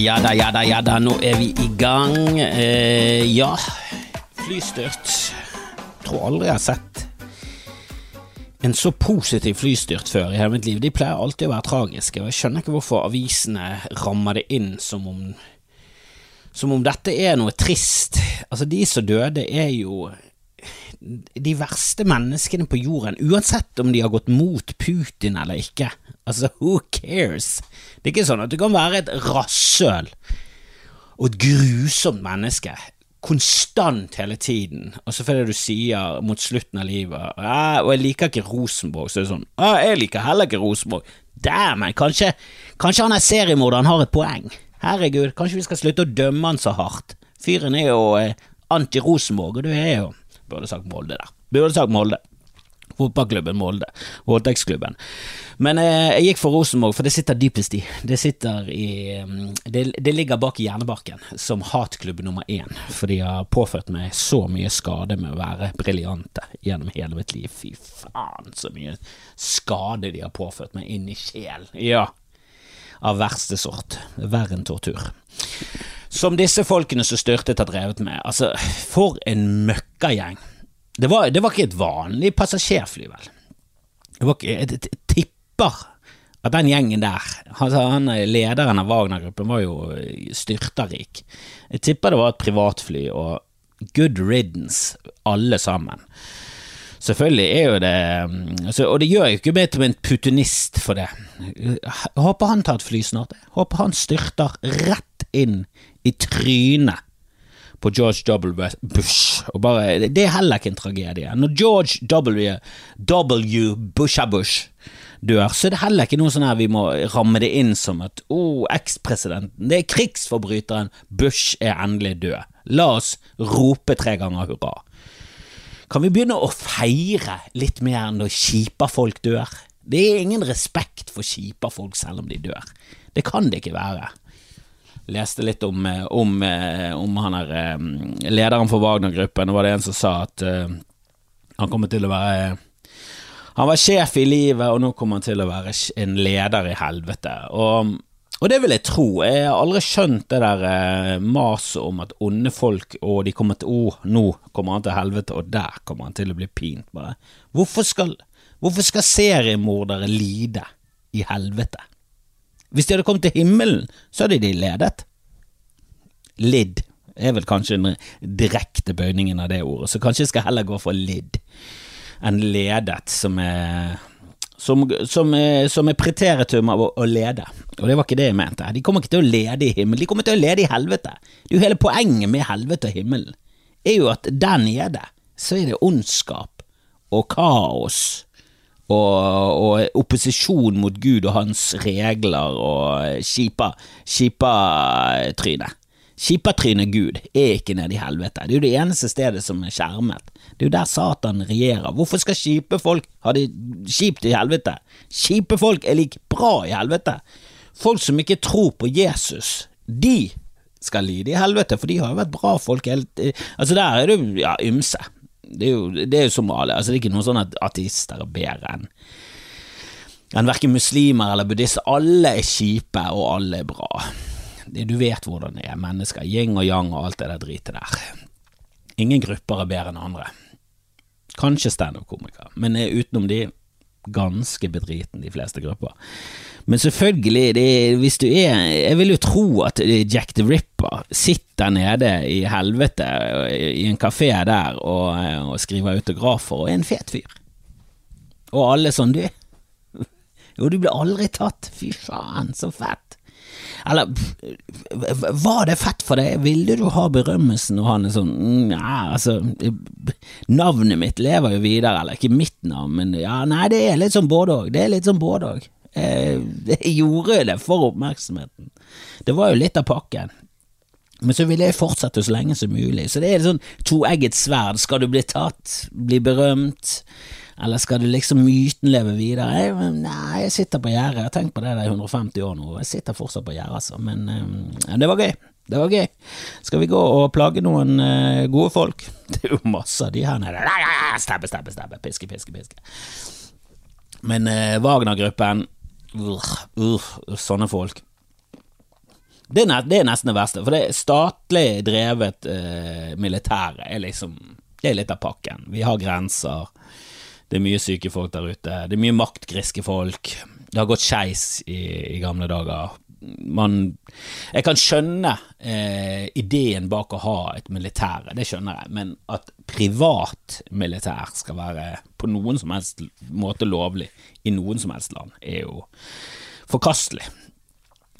ja da, ja da, ja da. Nå er vi i gang. Eh, ja, flystyrt. Tror aldri jeg har sett en så positiv flystyrt før i hele mitt liv. De pleier alltid å være tragiske, og jeg skjønner ikke hvorfor avisene rammer det inn som om som om dette er noe trist. Altså, de som døde, er jo de verste menneskene på jorden, uansett om de har gått mot Putin eller ikke. Altså, who cares? Det er ikke sånn at du kan være et rasshøl og et grusomt menneske konstant hele tiden, og så fordi du sier mot slutten av livet og jeg liker ikke Rosenborg, så er det sånn ja, jeg liker heller ikke Rosenborg. Dæven, kanskje, kanskje han er seriemorderen har et poeng. Herregud, kanskje vi skal slutte å dømme han så hardt. Fyren er jo eh, anti-Rosenborg, og du er jo Burde sagt Molde der. Burde sagt Molde. Fotballklubben Molde. Voldtektsklubben. Men eh, jeg gikk for Rosenborg, for det sitter dypest i. Det sitter i mm, Det, det ligger bak i hjernebarken som hatklubb nummer én, for de har påført meg så mye skade med å være briljante gjennom hele mitt liv. Fy faen, så mye skade de har påført meg inn i sjelen. Ja, av verste sort. Verre enn tortur. Som disse folkene som styrtet har drevet med. Altså, for en møkkagjeng. Det det var ikke et vanlig passasjerfly, vel. Det var ikke, et jeg tipper at den gjengen der, altså han lederen av Wagner-gruppen var jo styrtarik. Jeg tipper det var et privatfly, og good riddance, alle sammen. Selvfølgelig er jo det altså, Og det gjør jo ikke meg til en putinist for det. Jeg håper han tar et fly snart. Jeg håper han styrter rett inn i trynet på George W. Bush. Bare, det er heller ikke en tragedie. Når George W. W. Busha Bush dør, så er det heller ikke noe sånn her vi må ramme det inn som at oh, ekspresidenten, det er krigsforbryteren, Bush er endelig død. La oss rope tre ganger hurra. Kan vi begynne å feire litt mer når kjipa folk dør? Det er ingen respekt for kjipa folk selv om de dør. Det kan det ikke være leste litt om, om, om han er lederen for Wagner-gruppen, og var det en som sa at uh, han kommer til å være Han var sjef i livet, og nå kommer han til å være en leder i helvete. Og, og det vil jeg tro. Jeg har aldri skjønt det der eh, maset om at onde folk og de kommer til Å, oh, nå kommer han til helvete, og der kommer han til å bli pint. Bare. Hvorfor skal, hvorfor skal seriemordere lide i helvete? Hvis de hadde kommet til himmelen, så hadde de ledet. Lidd er vel kanskje den direkte bøyningen av det ordet, så kanskje jeg skal heller gå for lidd enn ledet, som er som, som, som er preteritum av å, å, lede, og det var ikke det jeg mente. De kommer ikke til å lede i himmelen, de kommer til å lede i helvete. Det er jo hele poenget med helvete og himmelen, er jo at der nede så er det ondskap og kaos og, og, opposisjon mot Gud og hans regler og kjipa, skipa-tryne. Skipatryne Gud er ikke nede i helvete. Det er jo det eneste stedet som er skjermet. Det er jo der Satan regjerer. Hvorfor skal kjipe folk ha det kjipt i helvete? Kjipe folk er like bra i helvete. Folk som ikke tror på Jesus, de skal lide i helvete, for de har jo vært bra folk helt Altså, der er det jo ja, ymse. Det er jo, det er jo som alle, altså det er ikke noen sånn at ateister er bedre enn enn verken muslimer eller buddhister. Alle er kjipe, og alle er bra. Du vet hvordan det er, mennesker, yin og yang og alt det der dritet der. Ingen grupper er bedre enn andre. Kanskje standup-komikere, men utenom de, ganske bedriten, de fleste grupper. Men selvfølgelig, det, hvis du er Jeg vil jo tro at Jack the Ripper sitter nede i helvete i en kafé der og, og skriver autografer og er en fet fyr. Og alle sånn, du Jo, du blir aldri tatt. Fy faen, så fett. Eller var det fett for deg? Ville du ha berømmelsen Og han er sånn Nja, altså Navnet mitt lever jo videre, eller ikke mitt navn, men ja, nei, det er litt sånn både òg. Det er litt sånn både òg. Jeg eh, gjorde det for oppmerksomheten. Det var jo litt av pakken. Men så ville jeg fortsette så lenge som mulig. Så det er et sånn toegget sverd. Skal du bli tatt, bli berømt, eller skal du liksom myten leve videre? Jeg, nei, jeg sitter på gjerdet. Jeg har tenkt på det i 150 år nå. Jeg sitter fortsatt på gjerdet, altså. Men um, det var gøy. Det var gøy. Skal vi gå og plage noen uh, gode folk? Det er jo masse av de her nede. Stabbe, stabbe, stabbe. Piske, piske, piske. Men uh, Wagner-gruppen uh, uh, sånne folk. Det er, det er, nesten det verste, for det er statlig drevet uh, militære er liksom Det er litt av pakken. Vi har grenser. Det er mye syke folk der ute. Det er mye maktgriske folk. Det har gått skeis i, i, gamle dager. Man Jeg kan skjønne eh, ideen bak å ha et militære, det skjønner jeg, men at privat militær skal være på noen som helst måte lovlig i noen som helst land, er jo forkastelig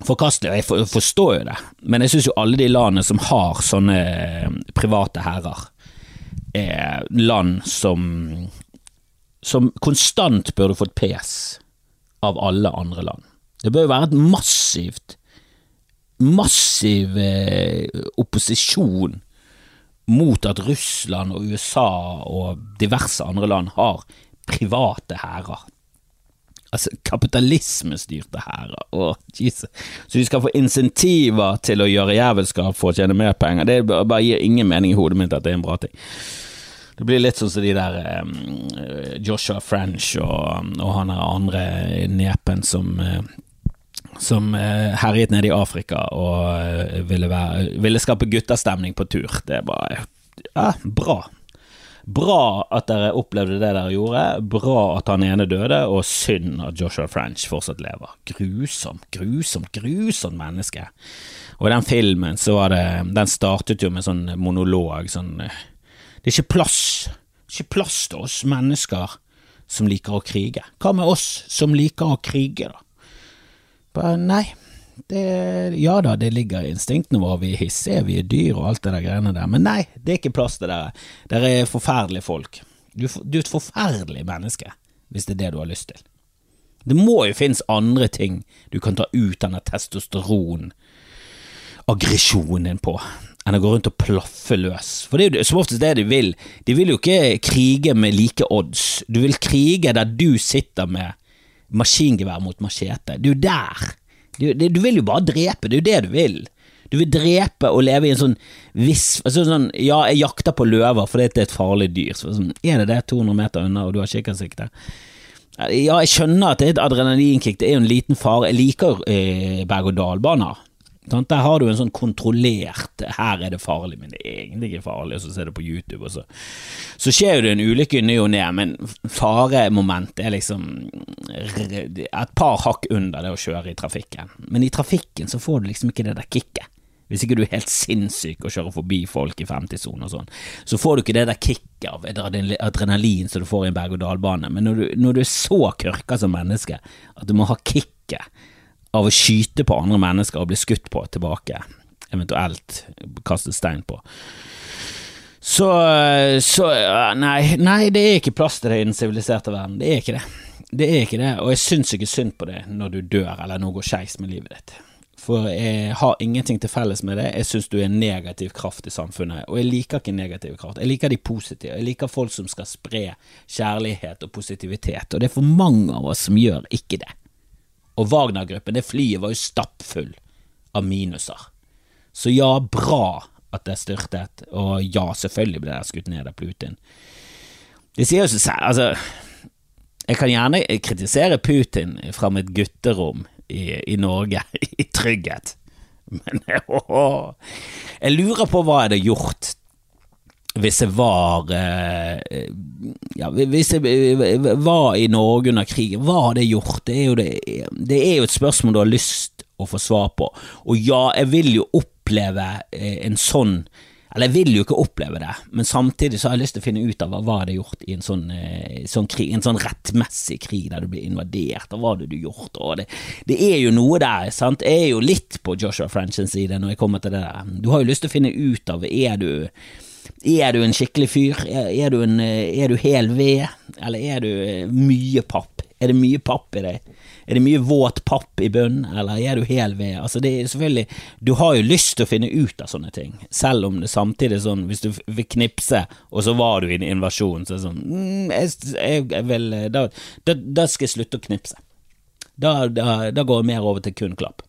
forkastelig, og jeg forstår jo det, men jeg syns jo alle de landene som har sånne eh, private herrer, er land som som konstant burde fått pes av alle andre land. Det bør jo være et massivt massiv eh, opposisjon mot at Russland og USA og diverse andre land har private hærer. Altså, kapitalismestyrte hærer. Så de skal få insentiver til å gjøre jævelskap for å tjene mer penger. Det bare gir ingen mening i hodet mitt at det er en bra ting. Det blir litt sånn som de der um, Joshua French og, og han der andre nepen som uh, som uh, herjet nede i Afrika og ville, være, ville skape guttastemning på tur. Det er bare ja, bra. Bra at dere opplevde det dere gjorde, bra at han ene døde, og synd at Joshua French fortsatt lever. Grusomt, grusomt, grusomt menneske. Og i den filmen så var det Den startet jo med sånn monolog, sånn Det er ikke plass, ikke plass til oss mennesker som liker å krige. Hva med oss som liker å krige, da? Bare nei, det, ja da, det ligger i instinktene våre, vi er hissige, vi er dyr og alt det der greiene der, men nei, det er ikke plass til dere. Dere er forferdelige folk. Du, du, er et forferdelig menneske, hvis det er det du har lyst til. Det må jo finnes andre ting du kan ta ut denne testosteron, aggresjonen din på, enn å gå rundt og plaffe løs. For det er jo som oftest det de vil. De vil jo ikke krige med like odds. Du vil krige der du sitter med maskingevær mot machete. Det er jo der du, det, du, vil jo bare drepe, det er jo det du vil. Du vil drepe og leve i en sånn viss altså sånn, Ja, jeg jakter på løver fordi det er et farlig dyr. Så sånn, er det det 200 meter unna, og du har kikkersikte? Ja, jeg skjønner at det er et adrenalinkick, det er jo en liten fare. Jeg liker eh, berg-og-dal-baner. Der har du en sånn kontrollert 'her er det farlig', men det er egentlig ikke farlig, og så ser du på YouTube, og så, så skjer det en ulykke i ny og ne, men faremomentet er liksom et par hakk under det å kjøre i trafikken. Men i trafikken så får du liksom ikke det der kicket. Hvis ikke du er helt sinnssyk og kjører forbi folk i 50-sonen og sånn, så får du ikke det der kicket av adrenalin som du får i en berg-og-dal-bane. Men når du, når du er så kørka som menneske at du må ha kicket av å skyte på andre mennesker og bli skutt på tilbake, eventuelt kastet stein på. Så, så nei, nei, det er ikke plass til det i den siviliserte verden. Det er ikke det. Det er ikke det, og jeg syns ikke synd på det når du dør eller noe går skeis med livet ditt. For jeg har ingenting til felles med det. Jeg syns du er en negativ kraft i samfunnet, og jeg liker ikke negativ kraft. Jeg liker de positive. Jeg liker folk som skal spre kjærlighet og positivitet, og det er for mange av oss som gjør ikke det. Og Wagner-gruppen, det flyet var jo stappfull av minuser. Så ja, bra at det styrtet, og ja, selvfølgelig ble det skutt ned av Putin. Det sier jo seg altså Jeg kan gjerne kritisere Putin fra mitt gutterom i, i Norge, i trygghet, men å, jeg lurer på hva jeg hadde gjort hvis jeg var eh, ja, Hvis jeg var i Norge under krigen, hva hadde jeg gjort? Det er, det, det er jo et spørsmål du har lyst å få svar på. Og ja, jeg vil jo oppleve eh, en sånn Eller jeg vil jo ikke oppleve det, men samtidig så har jeg lyst til å finne ut av hva, hva hadde gjort i en sånn, eh, sånn krig, en sånn rettmessig krig der du blir invadert, og hva hadde du gjort? Det, det er jo noe der, sant. Jeg er jo litt på Joshua Frenchens side når jeg kommer til det der. Du har jo lyst til å finne ut av Er du er du en skikkelig fyr? Er, du, en, er du hel ved, eller er du eh, mye papp? Er det mye papp i deg? Er det mye våt papp i bunnen, eller er du hel ved? Altså det er selvfølgelig Du har jo lyst til å finne ut av sånne ting, selv om det samtidig er sånn Hvis du vil knipse, og så var du i en invasjon, så er det sånn mm, jeg, jeg, vil, da, da, da, skal jeg slutte å knipse. Da, da går jeg mer over til kun klapp.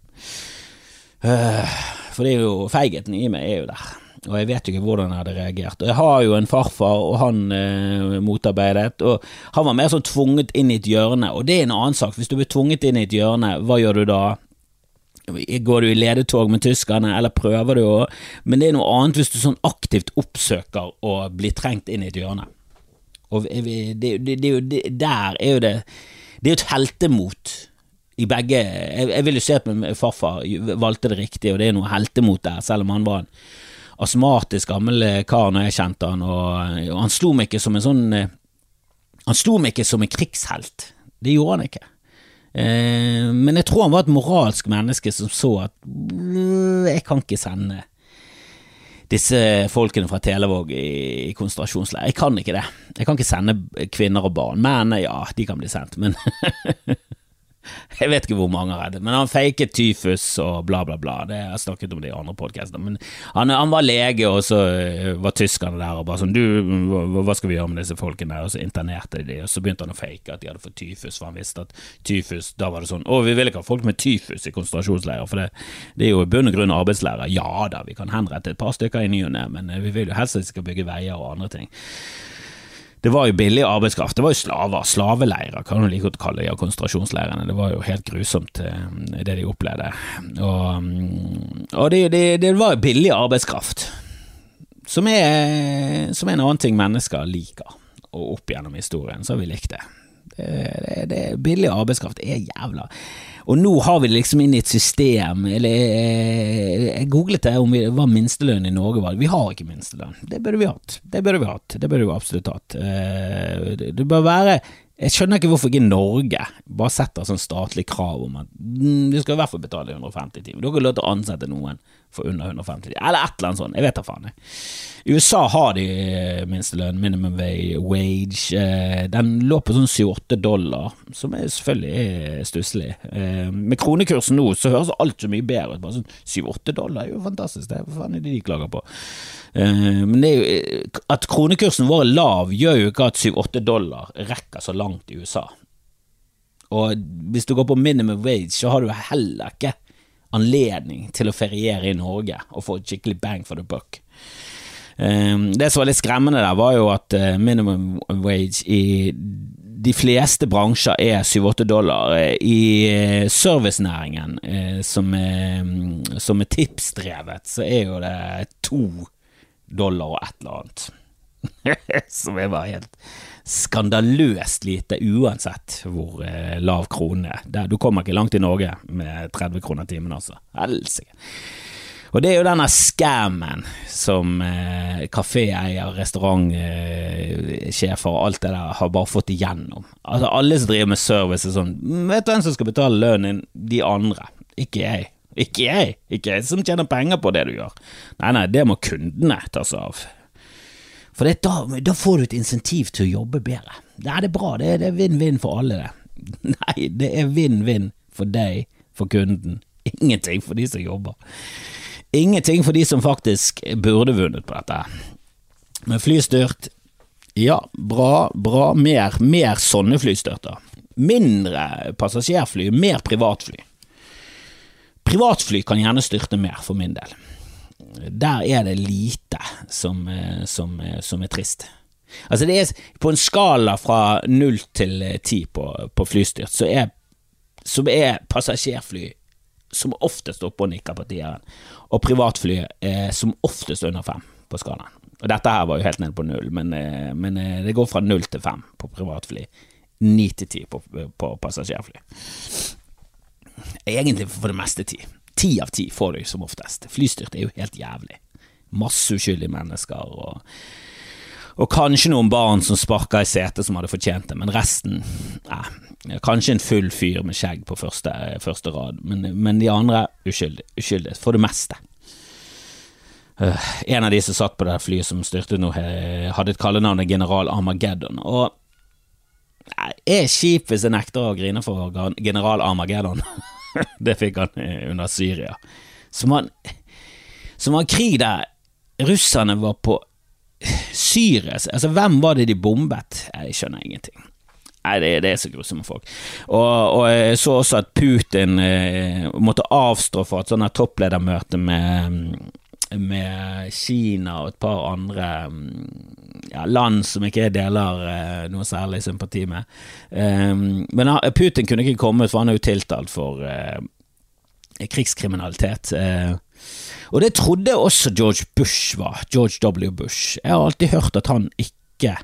For det er jo feigheten i meg er jo der og jeg vet jo ikke hvordan jeg hadde reagert. Jeg har jo en farfar, og han eh, motarbeidet, og han var mer sånn tvunget inn i et hjørne, og det er en annen sak. Hvis du blir tvunget inn i et hjørne, hva gjør du da? Går du i ledetog med tyskerne, eller prøver du å Men det er noe annet hvis du sånn aktivt oppsøker å bli trengt inn i et hjørne. Og det, det, det, det, der er jo det Det er jo et heltemot i begge jeg, jeg, vil jo si at min farfar valgte det riktig, og det er noe heltemot der, selv om han var en astmatisk gammel kar når jeg kjente han, og, og han slo meg ikke som en sånn Han slo meg ikke som en krigshelt. Det gjorde han ikke. Eh, men jeg tror han var et moralsk menneske som så at jeg kan ikke sende disse folkene fra Televåg i konsentrasjonsleir. Jeg kan ikke det. Jeg kan ikke sende kvinner og barn. Men ja, de kan bli sendt. Men Jeg vet ikke hvor mange han reddet, men han faket tyfus og bla, bla, bla. Det jeg snakket om det i andre podkaster. Men han, han, var lege, og så eh, var tyskerne der og bare sånn Du, hva skal vi gjøre med disse folkene? Og så internerte de de, og så begynte han å fake at de hadde fått tyfus, for han visste at tyfus Da var det sånn Å, vi vil ikke ha folk med tyfus i konsentrasjonsleirer, for det, det, er jo i bunn og grunn arbeidsleirer. Ja da, vi kan henrette et par stykker i ny og ne, men eh, vi vil jo helst at de skal bygge veier og andre ting det var jo billig arbeidskraft. Det var jo slaver. Slaveleirer, kan du like godt kalle det, av konsentrasjonsleirene. Det var jo helt grusomt, eh, det de opplevde. Og, mm, og det, det, det, var jo billig arbeidskraft, som er, som er, en annen ting mennesker liker. Og opp gjennom historien så har vi likt det. det, det billig arbeidskraft er jævla og nå har vi det liksom inn i et system eller Jeg, jeg googlet det om vi, hva minstelønn i Norge var. Vi har ikke minstelønn. Det burde vi hatt. Det burde vi hatt. Det burde vi absolutt hatt. Eh, det bør være jeg skjønner ikke hvorfor ikke Norge bare setter sånn statlig krav om at mm, du skal i hvert fall betale 150 timer. Du har ikke lov til å ansette noen for under 150 timer, eller et eller annet sånt. Jeg vet da faen. I USA har de eh, minstelønn, minimum wage. Eh, den lå på sånn 7-8 dollar, som er selvfølgelig er stusslig. Eh, med kronekursen nå så høres alt så mye bedre ut. Bare sånn 7-8 dollar er jo fantastisk, det hva faen er det de klager på? Eh, men jo, eh, at kronekursen vår er lav, gjør jo ikke at 7-8 dollar rekker så langt i USA. Og hvis du går på minimum wage, så har du heller ikke anledning til å feriere i Norge og få skikkelig bang for the buck. Eh, det som var litt skremmende der, var jo at minimum wage i de fleste bransjer er 7-8 dollar. I servicenæringen, som er, som er tipsdrevet, så er jo det to dollar og et eller annet. Som er bare helt skandaløst lite, uansett hvor eh, lav kronen er. Du kommer ikke langt i Norge med 30 kroner timen, altså. Helsike. Og det er jo denne scammen som eh, restaurantsjefer eh, alt det der har bare fått igjennom. Altså Alle som driver med service er sånn Vet du hvem som skal betale lønnen din? De andre, ikke jeg. Ikke jeg, ikke jeg som tjener penger på det du gjør. Nei, nei, det må kundene ta seg av. For det, da, da, får du et insentiv til å jobbe bedre. Nei, det er bra, det er vinn-vinn for alle, det. Nei, det er vinn-vinn for deg, for kunden. Ingenting for de som jobber. Ingenting for de som faktisk burde vunnet på dette. Men flystyrt, ja, bra, bra. Mer, mer sånne flystyrter. Mindre passasjerfly, mer privatfly. Privatfly kan gjerne styrte mer, for min del. Der er det lite som, eh, som, eh, som er trist. Altså det er På en skala fra null til eh, ti på, på flystyrt, så er, så er passasjerfly som oftest oppe og nikker på tieren, og privatfly som oftest under fem på skalaen. Og Dette her var jo helt ned på null, men, men det går fra null til fem på privatfly. Ni til ti på, på passasjerfly. Egentlig for det meste ti. Ti av ti får du som oftest. Flystyrt er jo helt jævlig. Masse uskyldige mennesker og, og kanskje noen barn som sparka i setet som hadde fortjent det, men resten eh, Kanskje en full fyr med skjegg på første, første rad, men, men, de andre uskyldige. Uskyldige for det meste. Uh, en av de som satt på det flyet som styrte nå, hadde et kallenavn General Armageddon. Og jeg er kjip hvis jeg nekter å grine for general Armageddon. det fikk han eh, under Syria. Som var, en krig der russerne var på Syria Altså, hvem var det de bombet? Jeg skjønner ingenting. Nei, det, det, er så grusomme folk. Og, og, jeg så også at Putin eh, måtte avstå fra et sånt toppledermøte med, med Kina og et par andre ja, land som ikke jeg deler eh, noe særlig sympati med. Um, men Putin kunne ikke kommet, for han er jo tiltalt for eh, krigskriminalitet. Eh, og det trodde også George Bush var. George W. Bush. Jeg har alltid hørt at han ikke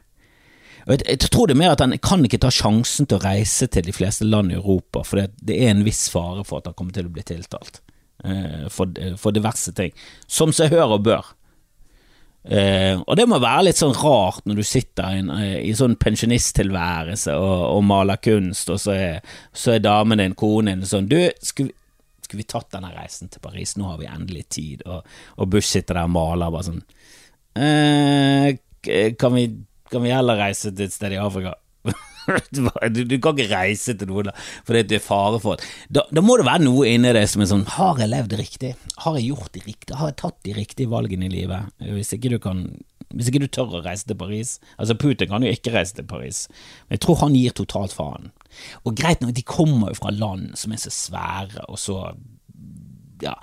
jeg, jeg, tror det er mer at han kan ikke ta sjansen til å reise til de fleste land i Europa, for det, det er en viss fare for at han kommer til å bli tiltalt eh, for, for diverse ting, som seg hør og bør. Eh, og det må være litt sånn rart når du sitter i, eh, i sånn pensjonisttilværelse og, og, maler kunst, og så er, så er damen din, konen din, sånn Du, skulle, skulle, vi tatt denne reisen til Paris? Nå har vi endelig tid. Og, og Bush sitter der og maler bare sånn eh, kan, vi, kan vi heller reise til et sted i Afrika? du, du, kan ikke reise til noen fordi det er fare for da, da, må det være noe inni deg som er sånn Har jeg levd riktig? Har jeg gjort det riktig? Har jeg tatt de riktige valgene i livet? Hvis ikke du kan hvis ikke du tør å reise til Paris Altså, Putin kan jo ikke reise til Paris, men jeg tror han gir totalt faen. Og greit nok, de kommer jo fra land som er så svære og så ja,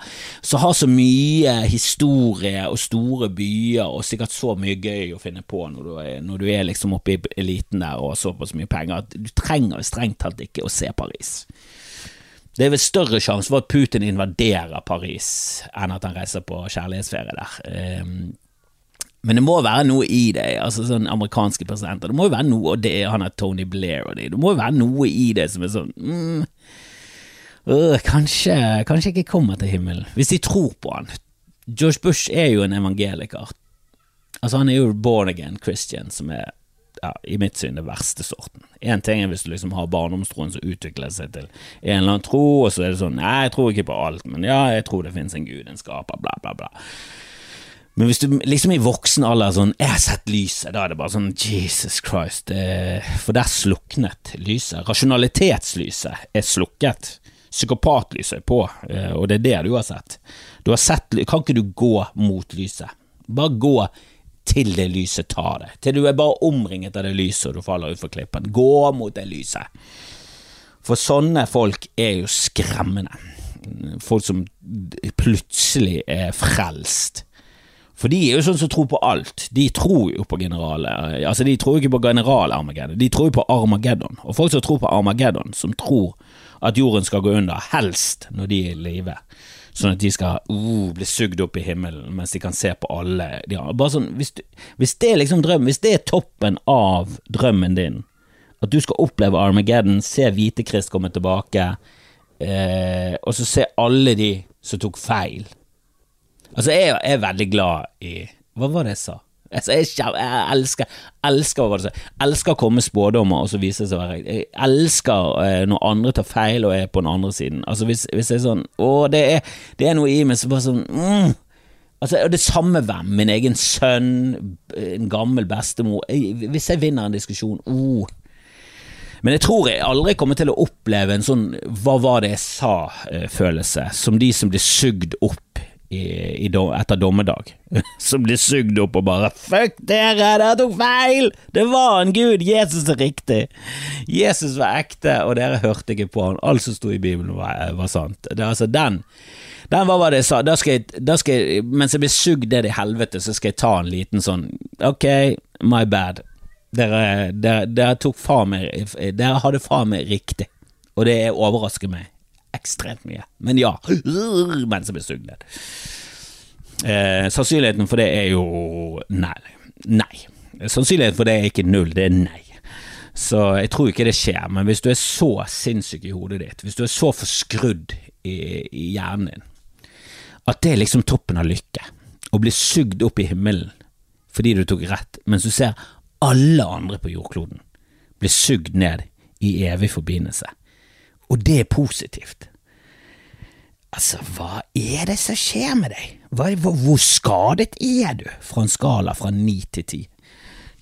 som har så mye historie og store byer og sikkert så mye gøy å finne på når du er, når du er liksom oppe i eliten der og har såpass mye penger, at du trenger strengt tatt ikke å se Paris. Det er vel større sjanse for at Putin invaderer Paris enn at han reiser på kjærlighetsferie der. Um, men det må være noe i det, altså sånn amerikanske presidenter. Det må jo være noe, og det er han er Tony Blair og det. Det må jo være noe i det som er sånn mm, øh, kanskje, kanskje ikke kommer til himmelen, hvis de tror på han. George Bush er jo en evangeliker. Altså Han er jo born again Christian, som er ja, i mitt syn det verste sorten. Én ting er hvis du liksom har barndomstroen som utvikler seg til en eller annen tro, og så er det sånn Nei, jeg tror ikke på alt, men ja, jeg tror det finnes en gud, en skaper, bla, bla, bla. Men hvis du liksom i voksen alder sånn 'Jeg har sett lyset', da er det bare sånn Jesus Christ. Det, for der sluknet lyset. Rasjonalitetslyset er slukket psykopatlyset på, eh, og det er det du har sett. Du har sett Kan ikke du gå mot lyset? Bare gå til det lyset tar det. Til du er bare omringet av det lyset og du faller utfor klippen. Gå mot det lyset. For sånne folk er jo skremmende. Folk som plutselig er frelst. For de er jo sånn som tror på alt. De tror jo på generaler Altså, de tror ikke på general Armageddon, de tror jo på Armageddon. Og folk som tror på Armageddon, som tror at jorden skal gå under, helst når de er i live. Sånn at de skal uh, bli sugd opp i himmelen mens de kan se på alle de Bare sånn, hvis, du, hvis det er liksom drømmen, hvis det er toppen av drømmen din, at du skal oppleve Armageddon, se Hvitekrist komme tilbake, eh, og så se alle de som tok feil Altså, jeg er veldig glad i Hva var det jeg sa? Altså, jeg, jeg, elsker elsker, elsker å komme med spådommer, og så viser det seg å være Jeg elsker eh, når andre tar feil og er på den andre siden. Altså Hvis, hvis jeg er sånn Å, det er, det er noe i meg som bare sånn mm. Altså, Det samme hvem. Min egen sønn, en gammel bestemor jeg, Hvis jeg vinner en diskusjon oh. Men jeg tror jeg aldri kommer til å oppleve en sånn 'hva var det jeg sa'-følelse, som de som blir sugd opp i, i etter dommedag, som blir sugd opp og bare 'fuck dere, dere tok feil! Det var en gud! Jesus er riktig! Jesus var ekte, og dere hørte ikke på han. Alt som sto i Bibelen, var, var sant. Det altså den den var hva det sa. Da skal jeg, da skal jeg, mens jeg blir sugd ned i helvete, så skal jeg ta en liten sånn Ok, my bad. Dere, dere, dere tok faen meg Dere hadde faen meg riktig, og det overrasker meg ekstremt mye. Men ja, mens jeg blir sugd ned. Eh, sannsynligheten for det er jo nei. Nei. Sannsynligheten for det er ikke null, det er nei. Så jeg tror ikke det skjer, men hvis du er så sinnssyk i hodet ditt, hvis du er så forskrudd i, i hjernen din, at det er liksom toppen av lykke, å bli sugd opp i himmelen fordi du tok rett, mens du ser alle andre på jordkloden bli sugd ned i evig forbindelse og det er positivt. Altså, hva er det som skjer med deg? Hva, hvor skadet er du, fra en skala fra ni til ti?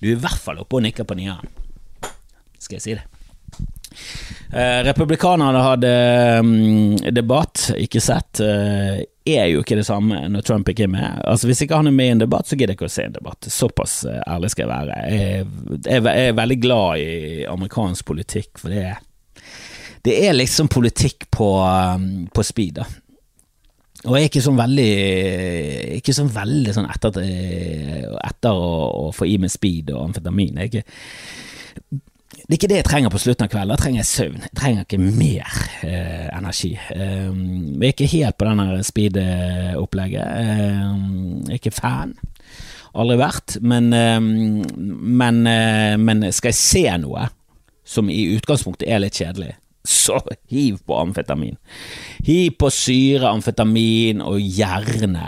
Du er i hvert fall oppe og nikker på nieren, skal jeg si det. Eh, republikanerne hadde um, debatt, ikke sett. Eh, er jo ikke det samme når Trump ikke er med. Altså Hvis ikke han er med i en debatt, så gidder jeg ikke å se en debatt. Såpass eh, ærlig skal jeg være. Jeg, jeg, jeg er veldig glad i amerikansk politikk, for det er det er liksom politikk på, um, på speed, da. Og jeg er ikke sånn veldig Ikke sånn veldig sånn etter, etter å, å, få i meg speed og amfetamin. Jeg er ikke det er ikke det jeg trenger på slutten av kvelden. Da trenger jeg søvn. Jeg trenger ikke mer eh, energi. Um, jeg er ikke helt på denne speed-opplegget. Um, jeg er ikke fan. Aldri vært. Men, um, men, uh, men, skal jeg se noe som i utgangspunktet er litt kjedelig, så hiv på amfetamin. Hiv på syre, amfetamin og gjerne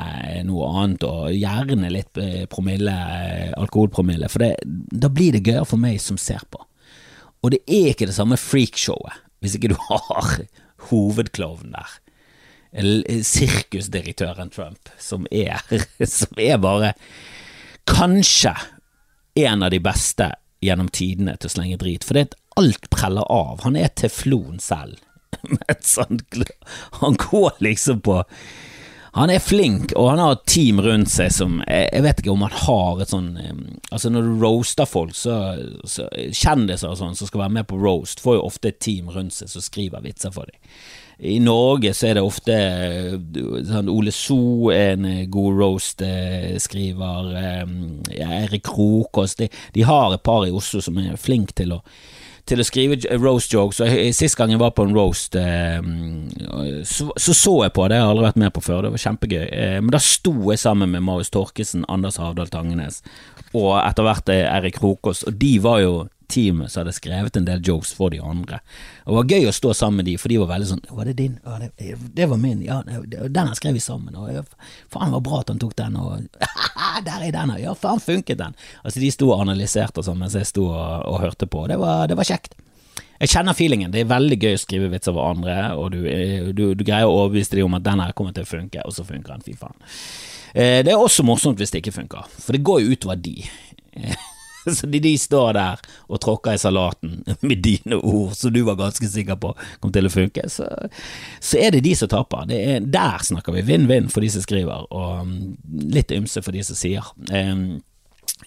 noe annet, og gjerne litt eh, promille, alkoholpromille, for det, da blir det gøyere for meg som ser på. Og det er ikke det samme freakshowet hvis ikke du har hovedklovnen der. Sirkusdirektøren Trump, som er, som er bare kanskje en av de beste gjennom tidene til å slenge drit, for det er alt preller av. Han er teflon selv. Han går liksom på han er flink, og han har et team rundt seg som Jeg vet ikke om han har et sånn Altså Når du roaster folk, så, så Kjendiser og sånn som skal være med på roast, får jo ofte et team rundt seg som skriver vitser for dem. I Norge så er det ofte sånn Ole So en god roast-skriver. Eirik Krokås. De, de, har et par i Oslo som er flinke til å til å skrive roast jokes. Og Sist gang jeg var på en roast, eh, så, så, jeg på det. Jeg har aldri vært med på før. Det var kjempegøy. Eh, men da sto jeg sammen med Marius Torkesen, Anders Havdal Tangenes og etter hvert Erik Krokås, og de var jo teamet som hadde skrevet en del jokes for de andre. Og Det var gøy å stå sammen med de, for de var veldig sånn 'Var det din?' Ja, det, det var min. Ja, den skrev vi sammen. Og faen, var bra at han tok den. Og der er den. Ja, faen, funket den. Altså, de sto og analyserte og sånn mens jeg sto og, og hørte på. Det var, det var kjekt. Jeg kjenner feelingen. Det er veldig gøy å skrive vitser over andre, og du, du, du greier å overbevise dem om at den her kommer til å funke, og så funker den. Fy faen. Eh, det er også morsomt hvis det ikke funker, for det går jo utover de. Så de, de, står der og tråkker i salaten med dine ord, som du var ganske sikker på kom til å funke, så, så er det de som taper. Er, der snakker vi vinn-vinn for de som skriver, og um, litt ymse for de som sier. Um,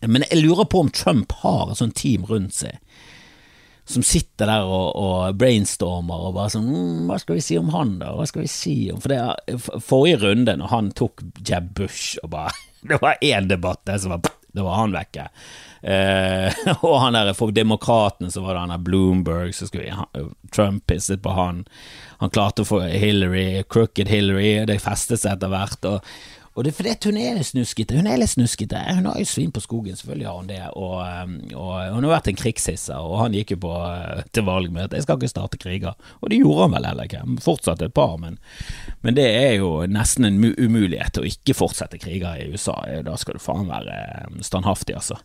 men jeg lurer på om Trump har et sånt team rundt seg som sitter der og, og brainstormer og bare sånn mm, Hva skal vi si om han, da? Hva skal vi si om For det forrige runde, når han tok Jeb Bush og bare Det var én debatt der som var Da var han vekke. Eh, og han der, for demokratene så var det han der Bloomberg, skulle Trump pisset på han. Han klarte å få Hillary, crooked Hillary, det festet seg etter hvert. Og, og det er fordi hun er litt snuskete. Hun er litt snuskete. Hun har jo svin på skogen, selvfølgelig har hun det. Og, um, og, hun har vært en krigshisser og han gikk jo på uh, til valg med at 'jeg skal ikke starte kriger'. Og det gjorde han vel heller ikke. Fortsatt et par, men, men det er jo nesten en umulighet å ikke fortsette kriger i USA. Da skal du faen være um, standhaftig, altså.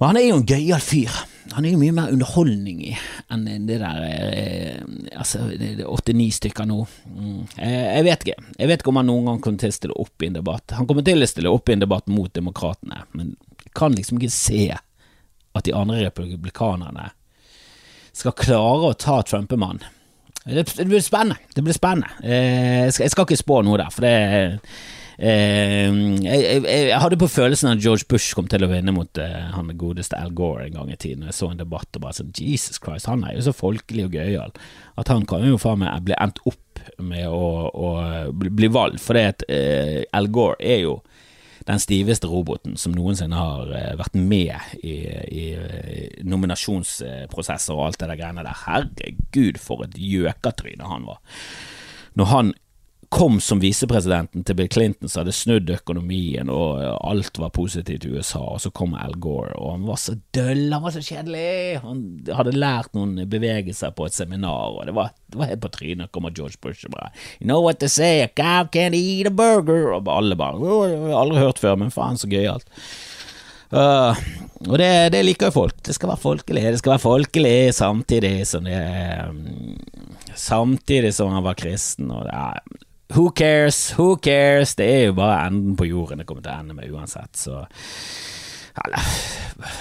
Men han er jo en gøyal fyr. Han er jo mye mer underholdning i enn det der eh, Altså, åtte-ni stykker nå. Mm. Eh, jeg vet ikke. Jeg vet ikke om han noen gang kommer til å stille opp i en debatt. Han kommer til å stille opp i en debatt mot demokratene, men kan liksom ikke se at de andre republikanerne skal klare å ta Trump-mann. Det, det, blir spennende. Det blir spennende. Eh, jeg, skal, jeg skal ikke spå noe der, for det Eh, jeg, jeg, jeg, hadde på følelsen at George Bush kom til å vinne mot uh, han godeste Al Gore en gang i tiden. Jeg så en debatt og bare sånn Jesus Christ, han er jo så folkelig og gøyal at han kan jo faen meg bli endt opp med å, å bli valgt, for det at uh, Al Gore er jo den stiveste roboten som noensinne har vært med i, i, i nominasjonsprosesser og alt det der greiene der. Herregud, for et gjøkatryne han var. Når han kom som visepresidenten til Bill Clinton, så hadde snudd økonomien, og alt var positivt i USA, og så kom Al Gore, og han var så døll, han var så kjedelig, han hadde lært noen bevegelser på et seminar, og det var, det var helt på trynet, kommer George Bush og bare You know what they say, a cow can't eat a burger, og alle bare Aldri hørt før, men faen så gøyalt. Uh, og det, det, liker jo folk. Det skal være folkelig. Det skal være folkelig samtidig som det um, Samtidig som han var kristen. Og det er, Who cares? Who cares? Det er jo bare enden på jorden det kommer til å ende med uansett, så eller,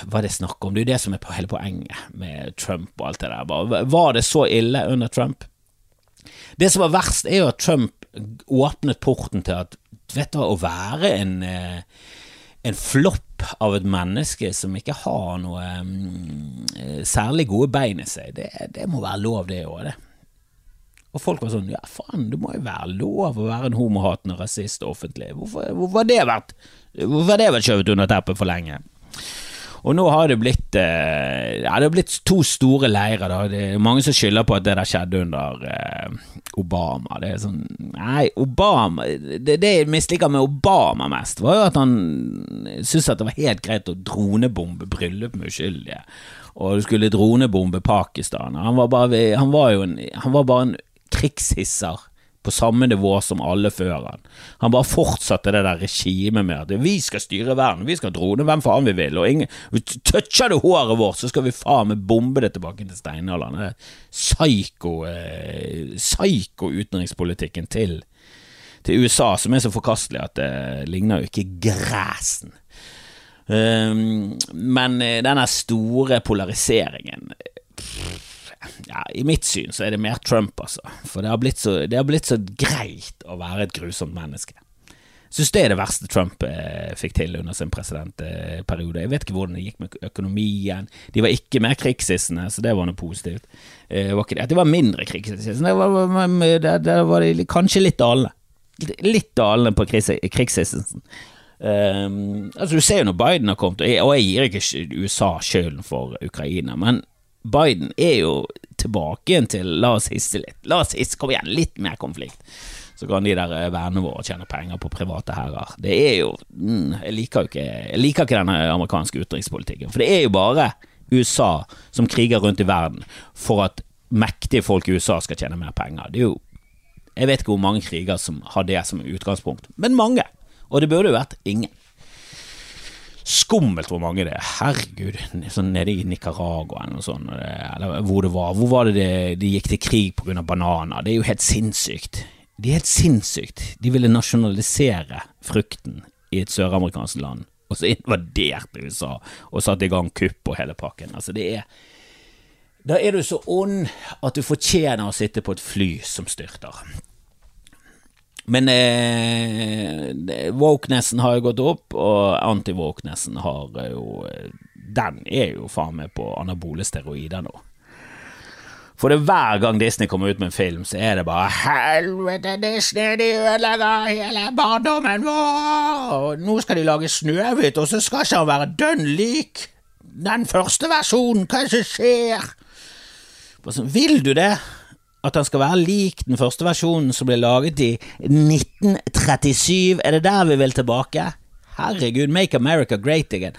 hva er det snakk om? Det er jo det som er på hele poenget med Trump og alt det der. Var det så ille under Trump? Det som var verst, er jo at Trump åpnet porten til at Vet du hva, å være en, eh, en flopp av et menneske som ikke har noe um, særlig gode bein i seg, det, det må være lov, det òg, det. Og folk var sånn Ja, faen, det må jo være lov å være en homohatende rasist offentlig. Hvorfor, hvorfor har det vært Hvorfor har det vært skjøvet under teppet for lenge? Og nå har det blitt eh, Ja, det har blitt to store leirer, da. Det er mange som skylder på at det der skjedde under eh, Obama. Det er sånn Nei, Obama Det, det jeg misliker med Obama mest, var jo at han syntes at det var helt greit å dronebombe bryllup med uskyldige. Og du skulle dronebombe Pakistan. Han var, bare, han var jo en, han var bare en krigshisser på samme nivå som alle før han. Han bare fortsatte det der regimet med at vi skal styre verden, vi skal drone hvem faen vi vil, og ingen, toucher du håret vårt, så skal vi faen meg bombe det tilbake til steinalderen. Er psyko, eh, psyko utenrikspolitikken til, til USA som er så forkastelig at det ligner jo ikke græsen. Um, men eh, denne store polariseringen ja, I mitt syn så er det mer Trump, altså. For det har blitt så, har blitt så greit å være et grusomt menneske. Syns det er det verste Trump eh, fikk til under sin presidentperiode. Jeg vet ikke hvordan det gikk med økonomien. De var ikke mer krigshissende, så det var noe positivt. Eh, var det. det var mindre krigshissende. Det var, var kanskje litt dalende. Litt dalende på krigshisselsen. Um, altså Du ser jo når Biden har kommet, og jeg gir ikke USA skylden for Ukraina, men Biden er jo tilbake igjen til la oss hisse litt. La oss hisse, kom igjen, litt mer konflikt. Så kan de der eh, vennene våre tjene penger på private herrer. Det er jo mm, Jeg liker jo ikke Jeg liker ikke denne amerikanske utenrikspolitikken. For det er jo bare USA som kriger rundt i verden for at mektige folk i USA skal tjene mer penger. Det er jo Jeg vet ikke hvor mange kriger som har det som utgangspunkt, men mange. Og det burde jo vært ingen. Skummelt hvor mange det er. Herregud. Sånn nede i Nicaragua eller noe sånt, eller hvor det var. Hvor var det de, de gikk til krig pga. bananer? Det er jo helt sinnssykt. Det er helt sinnssykt. De ville nasjonalisere frukten i et søramerikansk land, og så invaderte USA og satte i gang kupp og hele pakken. Altså, det er Da er du så ond at du fortjener å sitte på et fly som styrter. Men eh, wokenessen har jo gått opp, og anti-wokenessen har jo Den er jo faen meg på anabole steroider nå. For det hver gang Disney kommer ut med en film, så er det bare 'Helvete, Disney, de ødelegger hele barndommen vår!' Og nå skal de lage Snøhvit, og så skal ikke han være dønn lik den første versjonen. Hva er det som skjer? Sånn, vil du det? At han skal være lik den første versjonen som ble laget i 1937. Er det der vi vil tilbake? Herregud, Make America Great Again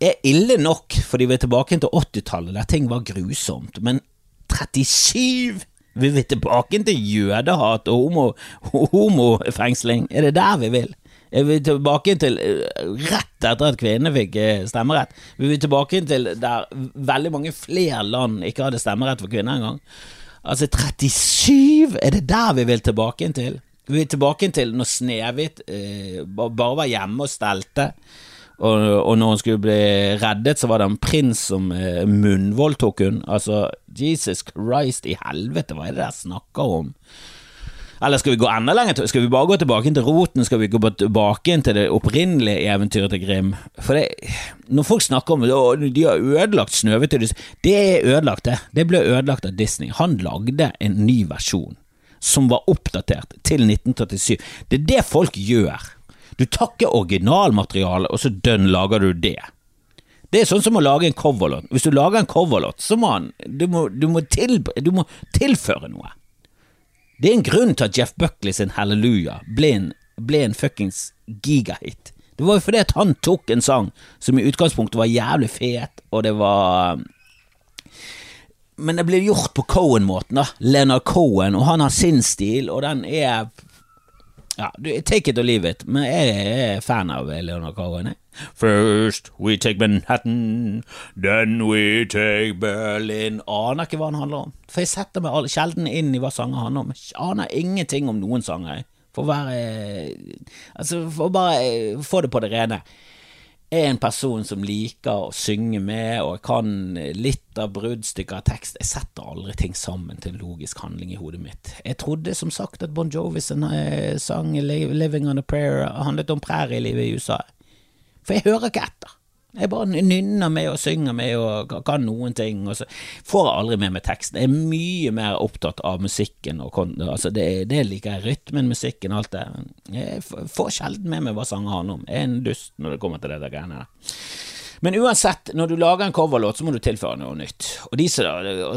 er ille nok, fordi vi er tilbake til 80-tallet, der ting var grusomt, men 37 vil vi tilbake til jødehat og homo, homofengsling? Er det der vi vil? Er vi tilbake til eh, rett etter at kvinnene fikk eh, stemmerett? Er vi tilbake til der veldig mange flere land ikke hadde stemmerett for kvinner engang? Altså, 37, er det der vi vil tilbake til? Vi vil tilbake til når Snehvit eh, bare var hjemme og stelte, og, og, når hun skulle bli reddet, så var det en prins som eh, munnvoldtok hun. Altså, Jesus Christ i helvete, hva er det der snakker om? Eller skal vi gå enda lenger? Skal vi bare gå tilbake til roten? Skal vi gå tilbake til det opprinnelige eventyret til Grim? For det, Når folk snakker om at de har ødelagt Snøhvit Det er ødelagt, det. Det ble ødelagt av Disney. Han lagde en ny versjon som var oppdatert til 1937. Det er det folk gjør. Du takker originalmaterialet, og så dønn lager du det. Det er sånn som å lage en coverlåt. Hvis du lager en coverlåt, så må han du må, du må, til, du må tilføre noe. Det er en grunn til at Jeff Buckley sin Hallelujah ble en, ble en fuckings gigahit. Det var jo fordi at han tok en sang som i utgangspunktet var jævlig fet, og det var Men det ble gjort på Cohen-måten, da. Leonard Cohen, og han har sin stil, og den er ja, take it or leave it, men jeg er fan av Leonard Cohen. Jeg. First we take Manhattan, then we take Berlin Aner ikke hva han handler om. For jeg setter meg sjelden inn i hva sanger handler om. Jeg aner ingenting om noen sanger. For å være Altså, for å bare få det på det rene er en person som liker å synge med, og kan litt av bruddstykker av tekst. Jeg setter aldri ting sammen til logisk handling i hodet mitt. Jeg trodde som sagt at Bon Jovi sin eh, sang 'Living on a Prayer' handlet om prærielivet i USA. For jeg hører ikke etter. Jeg bare nynner med og synger med og kan noen ting, og så får jeg aldri med meg teksten. Jeg er mye mer opptatt av musikken og altså det, det liker jeg. Rytmen, musikken, alt det. Jeg får sjelden med meg hva sanger handler om. Jeg er en dust når det kommer til det der greiene der. Men uansett, når du lager en coverlåt, så må du tilføre noe nytt. Og de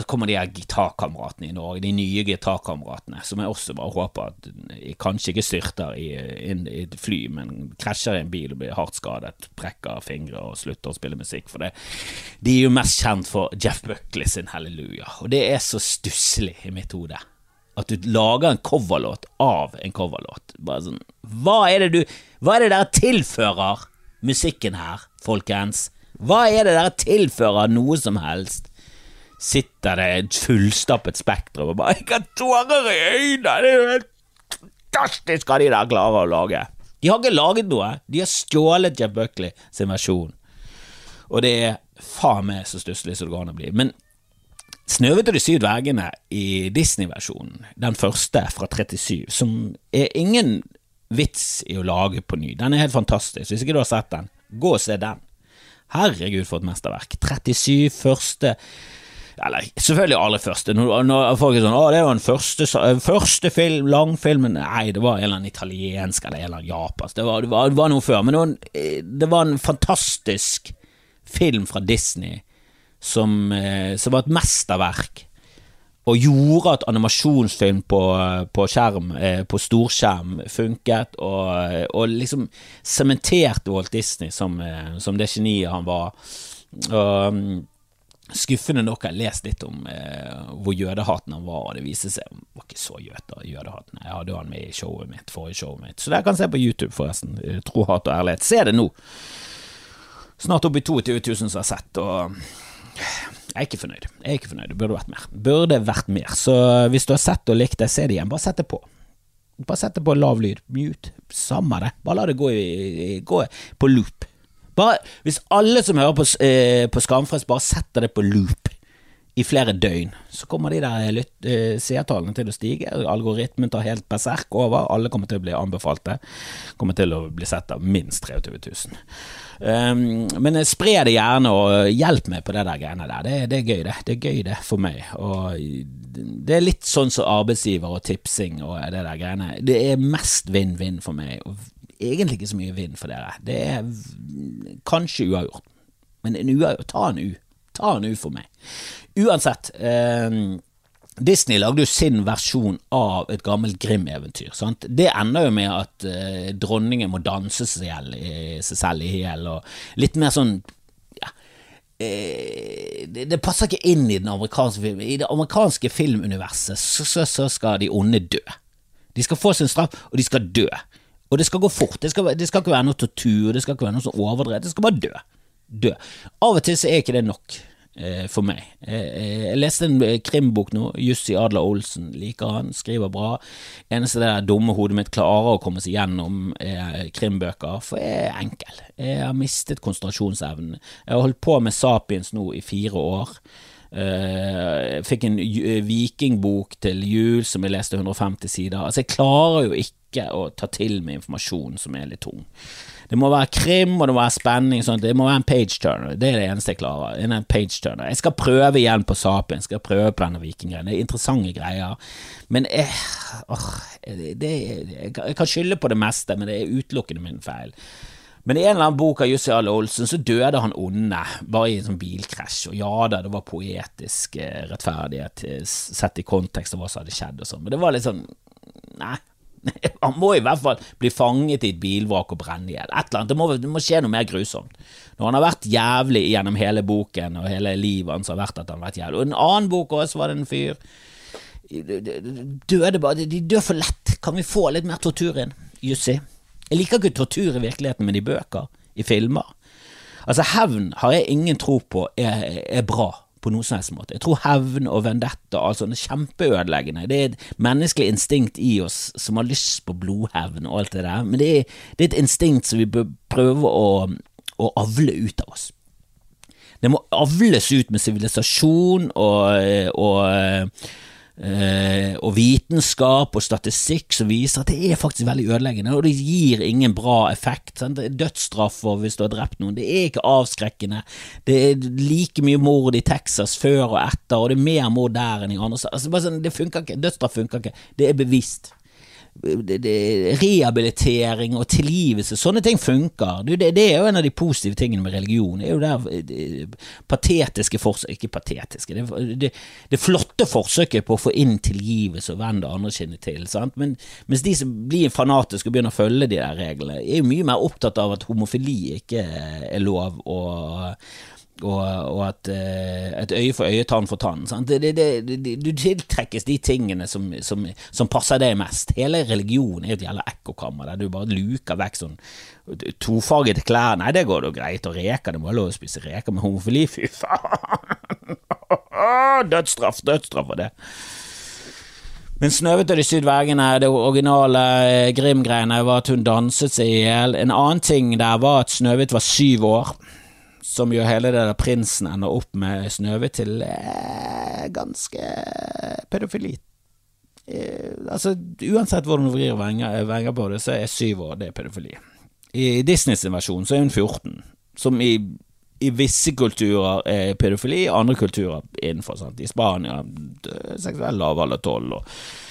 kommer de her gitarkameratene i Norge, de nye gitarkameratene, som jeg også bare håper at kanskje ikke styrter i, i et fly, men krasjer i en bil og blir hardt skadet, brekker fingre og slutter å spille musikk. For det. de er jo mest kjent for Jeff Buckley sin Halleluja, og det er så stusslig i mitt hode. At du lager en coverlåt av en coverlåt. Bare sånn Hva er det du Hva er det dere tilfører musikken her, folkens? Hva er det dere tilfører noe som helst? Sitter det et fullstappet Spektrum og bare 'Jeg har tårer i øynene!' Det er jo helt fantastisk hva de der klarer å lage. De har ikke laget noe. De har stjålet Jeff Buckley sin versjon. Og det er faen meg så stusslig som det går an å bli. Men 'Snøhvit og de syv dvergene' i Disney-versjonen, den første fra 37, som er ingen vits i å lage på ny. Den er helt fantastisk. Hvis ikke du har sett den, gå og se den. Herregud, for et mesterverk. 37 første Eller selvfølgelig aldri første. Når, når folk er sånn 'Å, det var den første, første film, langfilmen' Nei, det var en eller annen italiensk eller en eller annen japansk. Det var, det det var noe før. Men det var, en, det var en fantastisk film fra Disney som, eh, som var et mesterverk og gjorde at animasjonsfilm på, på skjerm, eh, på storskjerm, funket, og, og liksom sementerte Walt Disney som, eh, som, det geniet han var. Og mm, Skuffende nok har jeg lest litt om eh, hvor jødehaten han var, og det viste seg han var ikke så jøde, jødehaten. Jeg hadde han med i showet mitt, forrige showet mitt, så det kan se på YouTube, forresten. Tro, hat og ærlighet. Se det nå! Snart opp i 22 000 som har sett, og jeg er ikke fornøyd. Jeg er ikke fornøyd. Det burde vært mer. Burde vært mer. Så hvis du har sett og likt det, se det igjen. Bare sett det på. Bare sett det på lav lyd. Mute. Samme det. Bare la det gå, i, gå på loop. Bare, hvis alle som hører på, eh, på Skamfrelst, bare setter det på loop i flere døgn, så kommer de der eh, seertallene til å stige. Algoritmen tar helt berserk over. Alle kommer til å bli anbefalte. Kommer til å bli sett av minst 23 000. Um, men spre det gjerne, og hjelp meg på det der greiene der. Det, det, er gøy, det. Det er gøy, det, for meg. Og det er litt sånn som arbeidsgiver og tipsing og det der greiene. Det er mest vinn-vinn for meg. Og egentlig ikke så mye vinn for dere. Det er kanskje uavgjort, men en uavgjort. Ta en U. Ta en U for meg. Uansett. Um, Disney lagde jo sin versjon av et gammelt Grim-eventyr. Det ender jo med at eh, dronningen må danse seg, selv i hjel, og litt mer sånn ja, eh, det, det, passer ikke inn i filmen. I det amerikanske filmuniverset så, så, så, skal de onde dø. De skal få sin straff, og de skal dø. Og det skal gå fort. Det skal, det skal ikke være noe tortur, det skal ikke være noe som overdrevet. Det skal bare dø. Dø. Av og til så er ikke det nok. Eh, for meg. Jeg leste en eh, krimbok nå, Jussi Adler Olsen, liker han, skriver bra. Eneste det der dumme hodet mitt klarer å komme seg gjennom er krimbøker, for jeg er enkel. Jeg har mistet konsentrasjonsevnen. Jeg har holdt på med Sapiens nå i fire år. Eh, jeg fikk en vikingbok til jul som jeg leste 150 sider. Altså, jeg klarer jo ikke å ta til meg informasjon som er litt tung. Det må være krim, og det må være spenning. Sånn. Det må være en page turner. Det er det eneste jeg klarer. En page turner. Jeg skal prøve igjen på Sapien. Skal prøve på denne vikinggreia. Det er interessante greier. Men jeg, åh, det, jeg, kan skylde på det meste, men det er utelukkende min feil. Men i en eller annen bok av Jussi Alle Olsen så døde han onde, bare i en sånn bilkrasj. Og ja da, det var poetisk eh, rettferdighet sett i kontekst av hva som hadde skjedd og sånn, men det var litt sånn Nei, Han må i hvert fall bli fanget i et bilvrak og brenne i hjel. Et eller annet. Det må, det må, skje noe mer grusomt. Når han har vært jævlig gjennom hele boken og hele livet hans har vært at han har vært jævlig. Og en annen bok også var det en fyr Døde bare De dør for lett. Kan vi få litt mer tortur inn, Jussi? Jeg liker ikke tortur i virkeligheten, men i bøker, i filmer. Altså, hevn har jeg ingen tro på er, er bra på noen som helst måte. Jeg tror hevn og vendetta altså, er kjempeødeleggende. Det er et menneskelig instinkt i oss som har lyst på blodhevn og alt det der, men det er, det er et instinkt som vi bør prøve å, å avle ut av oss. Det må avles ut med sivilisasjon og, og eh, og vitenskap og statistikk som viser at det er faktisk veldig ødeleggende, og det gir ingen bra effekt. Sant? Dødsstraffer hvis du har drept noen, det er ikke avskrekkende. Det er like mye mord i Texas før og etter, og det er mer mord der enn i andre steder. Altså, sånn. Dødsstraff funker ikke. Det er bevisst. Rehabilitering og tilgivelse, sånne ting funker. Det, det, er jo en av de positive tingene med religion. Det er jo der det, patetiske forsøk Ikke patetiske, det, det, flotte forsøket på å få inn tilgivelse og vende andre kinnet til. Sant? Men, mens de som blir fanatiske og begynner å følge de der reglene, er jo mye mer opptatt av at homofili ikke er lov. og og, og at et øye for øye, tann for tann. Det, det, det, du tiltrekkes de tingene som, som, som, passer deg mest. Hele religionen er et jævla ekkokammer der du bare luker vekk sånn tofargede klær. Nei, det går jo greit. Og reker, det må være lov å spise reker med homofili. Fy faen! dødsstraff, dødsstraff for det. Men 'Snøhvit og de syv dvergene', det originale eh, Grim-greiene, var at hun danset seg i hjel. En annen ting der var at Snøhvit var syv år som gjør hele det der prinsen ender opp med Snøhvit til eh, ganske pedofili. Eh, altså, uansett hvordan du vrir venger på det, så er syv år det er pedofili. I Disneys versjon så er hun 14, som i, i visse kulturer er pedofili, andre kulturer innenfor. Sant? I Spania seksuell lavalder tolv. og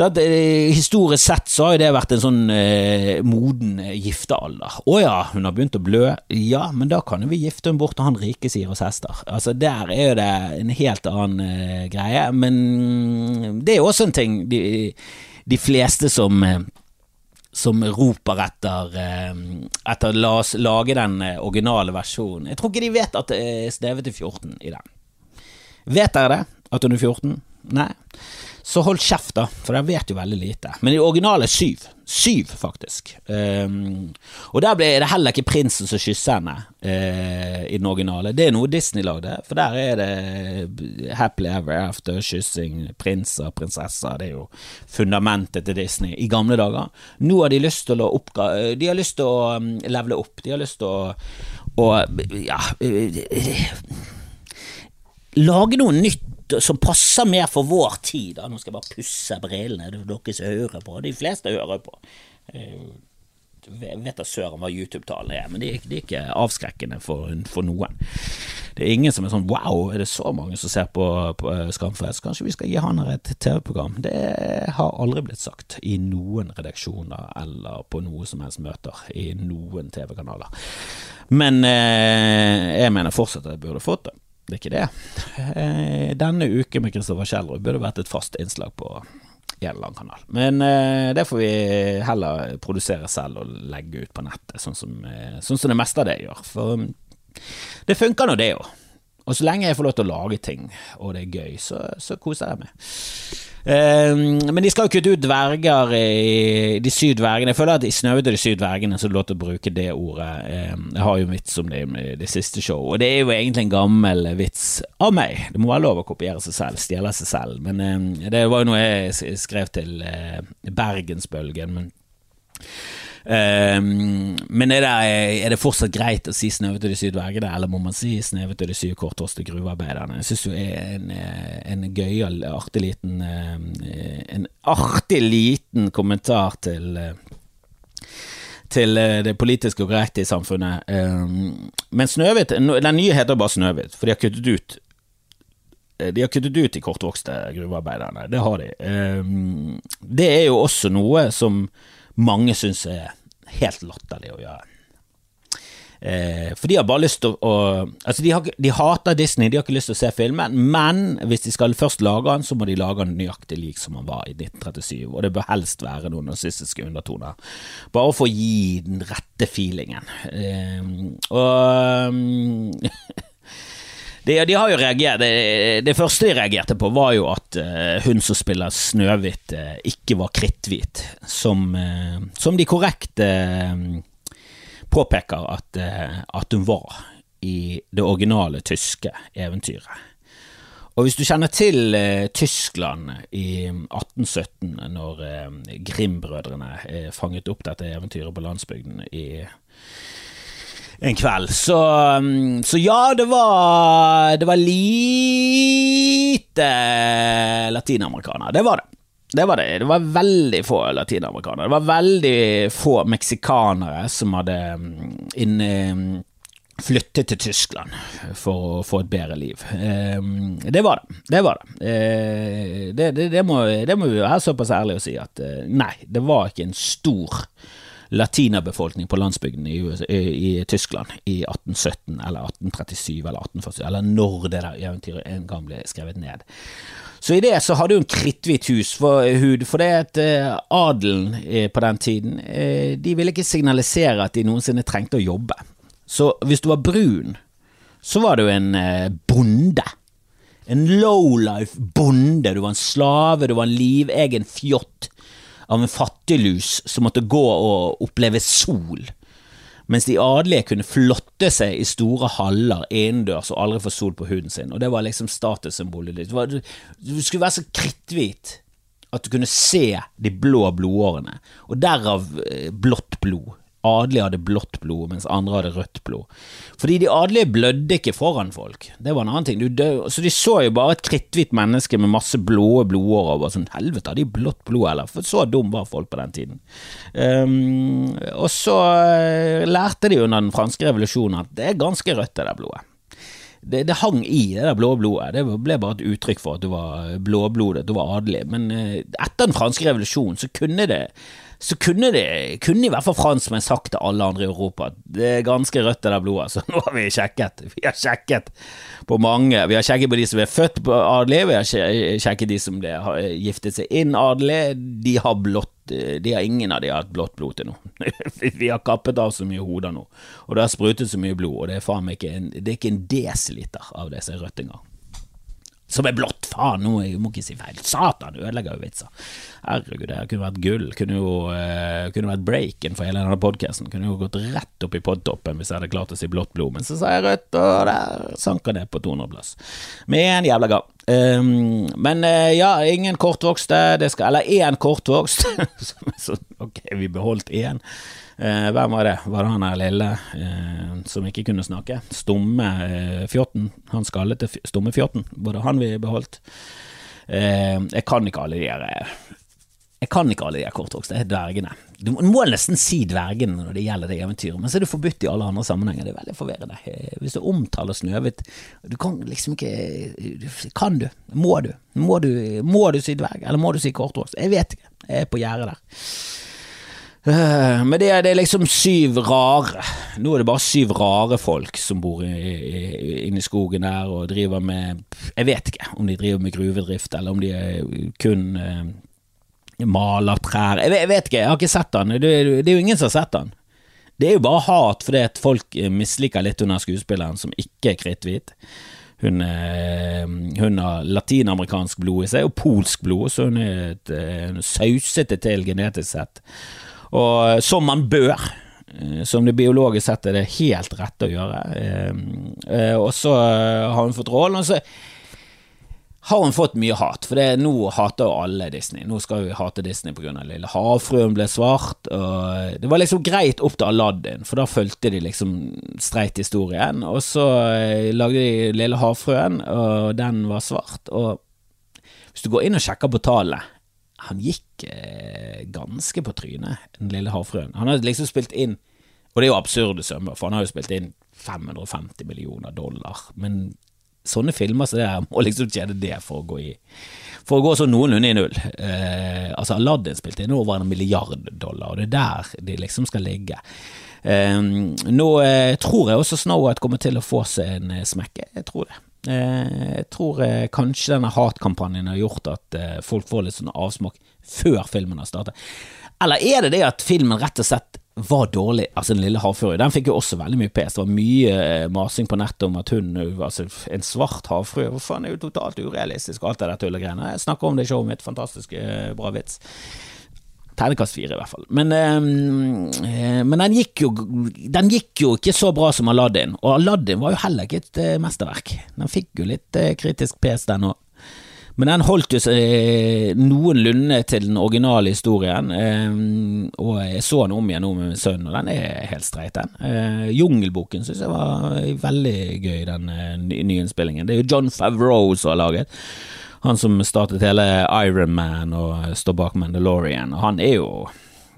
at, eh, historisk sett så har jo det vært en sånn eh, moden eh, giftealder. Å ja, hun har begynt å blø. Ja, men da kan jo vi gifte henne bort til han rike sier oss hester. Altså, der er jo det en helt annen eh, greie. Men det er jo også en ting de, de fleste som eh, som roper etter, eh, etter La oss lage den originale versjonen. Jeg tror ikke de vet at det er stevet til 14 i den. Vet dere det? At hun er 14? Nei. Så hold kjeft, da, for jeg vet jo veldig lite. Men i originalen er syv. Syv, faktisk. Um, og der er det heller ikke prinsen som kysser henne uh, i den originale. Det er noe Disney lagde, for der er det happily ever after, kyssing, prinser, prinsesser. Det er jo fundamentet til Disney i gamle dager. Nå har de lyst til å oppga De har lyst til å um, levele opp. De har lyst til å, å ja lage noe nytt som passer mer for vår tid. Da. Nå skal jeg bare pusse brillene, det er dere som hører på. De fleste hører på. Jeg vet da søren hva YouTube-tallene er, men det er, ikke avskrekkende for, for, noen. Det er ingen som er sånn wow, er det så mange som ser på, på eh, Skamfrelst? Kanskje vi skal gi han et TV-program? Det har aldri blitt sagt i noen redaksjoner eller på noe som helst møter i noen TV-kanaler. Men eh, jeg mener fortsatt at jeg burde fått det. Det er ikke det. Eh, denne uken med Kristoffer Kjellrud burde vært et fast innslag på en eller annen kanal. Men eh, det får vi heller produsere selv og legge ut på nettet, sånn som, eh, sånn som det meste av det gjør. For mm, det funker nå, det òg. Og så lenge jeg får lov til å lage ting, og det er gøy, så, så koser jeg meg. Ehm, men de skal jo kutte ut dverger i de syv dvergene. Jeg føler at i Snaude de syv dvergene' så er det lov til å bruke det ordet. Ehm, jeg har jo en vits om det i det siste showet, og det er jo egentlig en gammel vits av meg. Det må være lov å kopiere seg selv, stjele seg selv. Men ehm, det var jo noe jeg skrev til eh, Bergensbølgen. men Um, men er det, er det, fortsatt greit å si 'Snøhvit og de syv dvergene', eller må man si 'Snøhvit og de syv korthårste gruvearbeiderne'? Jeg syns jo er en, en gøyal, artig liten En artig liten kommentar til til det politiske og korrekte i samfunnet. Men Snøhvit Den nye heter bare Snøhvit, for de har kuttet ut de har kuttet ut de kortvokste gruvearbeiderne. Det har de. Det er jo også noe som mange syns er helt latterlig å gjøre. Eh, for de har bare lyst til å, Altså, de, har, de, hater Disney, de har ikke lyst til å se filmen, men hvis de skal først lage den, så må de lage den nøyaktig lik som den var i 1937, og det bør helst være noen nazistiske undertoner. Bare for å gi den rette feelingen. Eh, og De, de, har jo reagert det, det, første de reagerte på, var jo at uh, hun som spiller Snøhvit, uh, ikke var kritthvit. Som, uh, som, de korrekt påpeker at, at, hun var i det originale tyske eventyret. Og hvis du kjenner til Tyskland i 1817, når Grim-brødrene fanget opp dette eventyret på landsbygden i en kveld. Så, um, så, ja, det var Det var lite latinamerikanere. Det var det. Det var det. Det var veldig få latinamerikanere. Det var veldig få meksikanere som hadde um, inn, flyttet til Tyskland for å få et bedre liv. Det var det. Det var det. Eh, det, det, det, må, det må vi være såpass ærlige å si at eh, nei, det var ikke en stor latinabefolkning på landsbygden i, i, i, Tyskland i 1817 eller 1837 eller 1847, eller når det der eventyret en gang ble skrevet ned. Så i det så hadde hun kritthvit hus for hud, for det at uh, adelen uh, på den tiden uh, de ville ikke signalisere at de noensinne trengte å jobbe. Så hvis du var brun, så var du en bonde. En lowlife bonde. Du var en slave, du var en livegen fjott av en fattiglus som måtte gå og oppleve sol. Mens de adelige kunne flotte seg i store haller innendørs og aldri få sol på huden sin, og det var liksom statussymbolet ditt. Du skulle være så kritthvit at du kunne se de blå blodårene, og derav eh, blått blod adelige hadde blått blod, mens andre hadde rødt blod. Fordi de adelige blødde ikke foran folk, det var en annen ting. så de så jo bare et kritthvitt menneske med masse blå blodårer og var sånn helvete, har de blått blod, eller? For så dum var folk på den tiden. Um, og så eh, lærte de under den franske revolusjonen at det er ganske rødt, det der blodet. Det, det, hang i det der blå blodet. Det ble bare et uttrykk for at du var blåblodet, du var adelig. Men eh, etter den franske revolusjonen så kunne det så kunne, det, kunne i hvert fall franskmenn sagt til alle andre i Europa det er ganske rødt det der blodet, så nå har vi sjekket. Vi har sjekket på mange. Vi har sjekket på de som er født på adelige, vi har sjekket de som har giftet seg inn adelige. De har blått de har ingen av de har hatt blått blod til nå. vi har kappet av så mye hoder nå, og det har sprutet så mye blod, og det er faen meg ikke en, det er ikke en desiliter av det som er rødt engang som er blått. Faen, nå jeg må ikke si feil. Satan, ødelegger jo vitser. Herregud, det kunne vært gull. Kunne jo uh, kunne vært breaken for hele denne podkasten. Kunne jo gått rett opp i podtoppen hvis jeg hadde klart å si blått blod. Men så sa jeg rødt, og der sank han ned på 200-plass. Med en jævla gang. Um, men uh, ja, ingen kortvokste. Det skal, eller én kortvokst. ok, vi beholdt én. Eh, hvem var det? Var det han her lille eh, som ikke kunne snakke? Stumme eh, fjotten. Han skallete stumme fjotten. Var det han vi beholdt? Eh, jeg kan ikke alle de her Jeg kan ikke alle de her er dvergene. Du må nesten si dvergene når det gjelder det eventyret, men så er det forbudt i alle andre sammenhenger. Det er veldig forvirrende. Hvis du omtaler Snøhvit Du kan liksom ikke Kan du? Må du? Må du, må du si dverg, eller må du si kortvokst? Jeg vet ikke. Jeg er på gjerdet der. Eh, men det er, det er, liksom syv rare Nå er det bare syv rare folk som bor inne i skogen der og driver med Jeg vet ikke om de driver med gruvedrift, eller om de kun eh, maler trær. Jeg, jeg, vet ikke, jeg har ikke sett den. Det, det, er jo ingen som har sett den. Det er jo bare hat fordi at folk misliker litt under skuespilleren som ikke er kritthvit. Hun, hun, har latinamerikansk blod i seg, og polsk blod, så hun er et, sausete til genetisk sett. Og som man bør. Eh, som det biologisk sett er det helt rett å gjøre. Eh, eh, og så har hun fått rollen, og så har hun fått mye hat, for det, nå hater jo alle Disney. Nå skal vi hate Disney pga. Lille havfruen ble svart. Og det var liksom greit opp til Aladdin, for da fulgte de liksom streit historien. Og så lagde de Lille havfruen, og den var svart. Og hvis du går inn og sjekker på tallene han gikk eh, ganske på trynet, den lille havfruen. Han har liksom spilt inn, og det er jo absurde summer, for han har jo spilt inn 550 millioner dollar, men sånne filmer som så det her må liksom tjene det for å gå i For å gå sånn noenlunde i null. Eh, altså Aladdin spilte inn over en milliard dollar, og det er der de liksom skal ligge. Eh, nå eh, tror jeg også Snow White kommer til å få seg en eh, smekke, jeg tror det. Eh, jeg tror eh, kanskje denne hatkampanjen har gjort at eh, folk får litt sånn avsmak før filmen har startet. Eller er det det at filmen rett og slett var dårlig? Altså Den lille havfruen Den fikk jo også veldig mye pes. Det var mye masing på nettet om at hun altså En svart havfrue Hvor faen er jo totalt urealistisk, alt det der tullegreiene. Jeg snakker om det i showet mitt. Fantastisk bra vits. Ternekast fire, i hvert fall. Men, eh, men den, gikk jo, den, gikk jo, ikke så bra som Aladdin, og Aladdin var jo heller ikke et eh, mesterverk. Den fikk jo litt eh, kritisk pes, den òg. Men den holdt jo seg noenlunde til den originale historien, og jeg så den om igjen nå med min sønn, og den er helt streit, den. Jungelboken syns jeg var veldig gøy, den nyinnspillingen. Det er jo John Favreau som har laget han som startet hele Ironman og står bak Mandalorian, og han er jo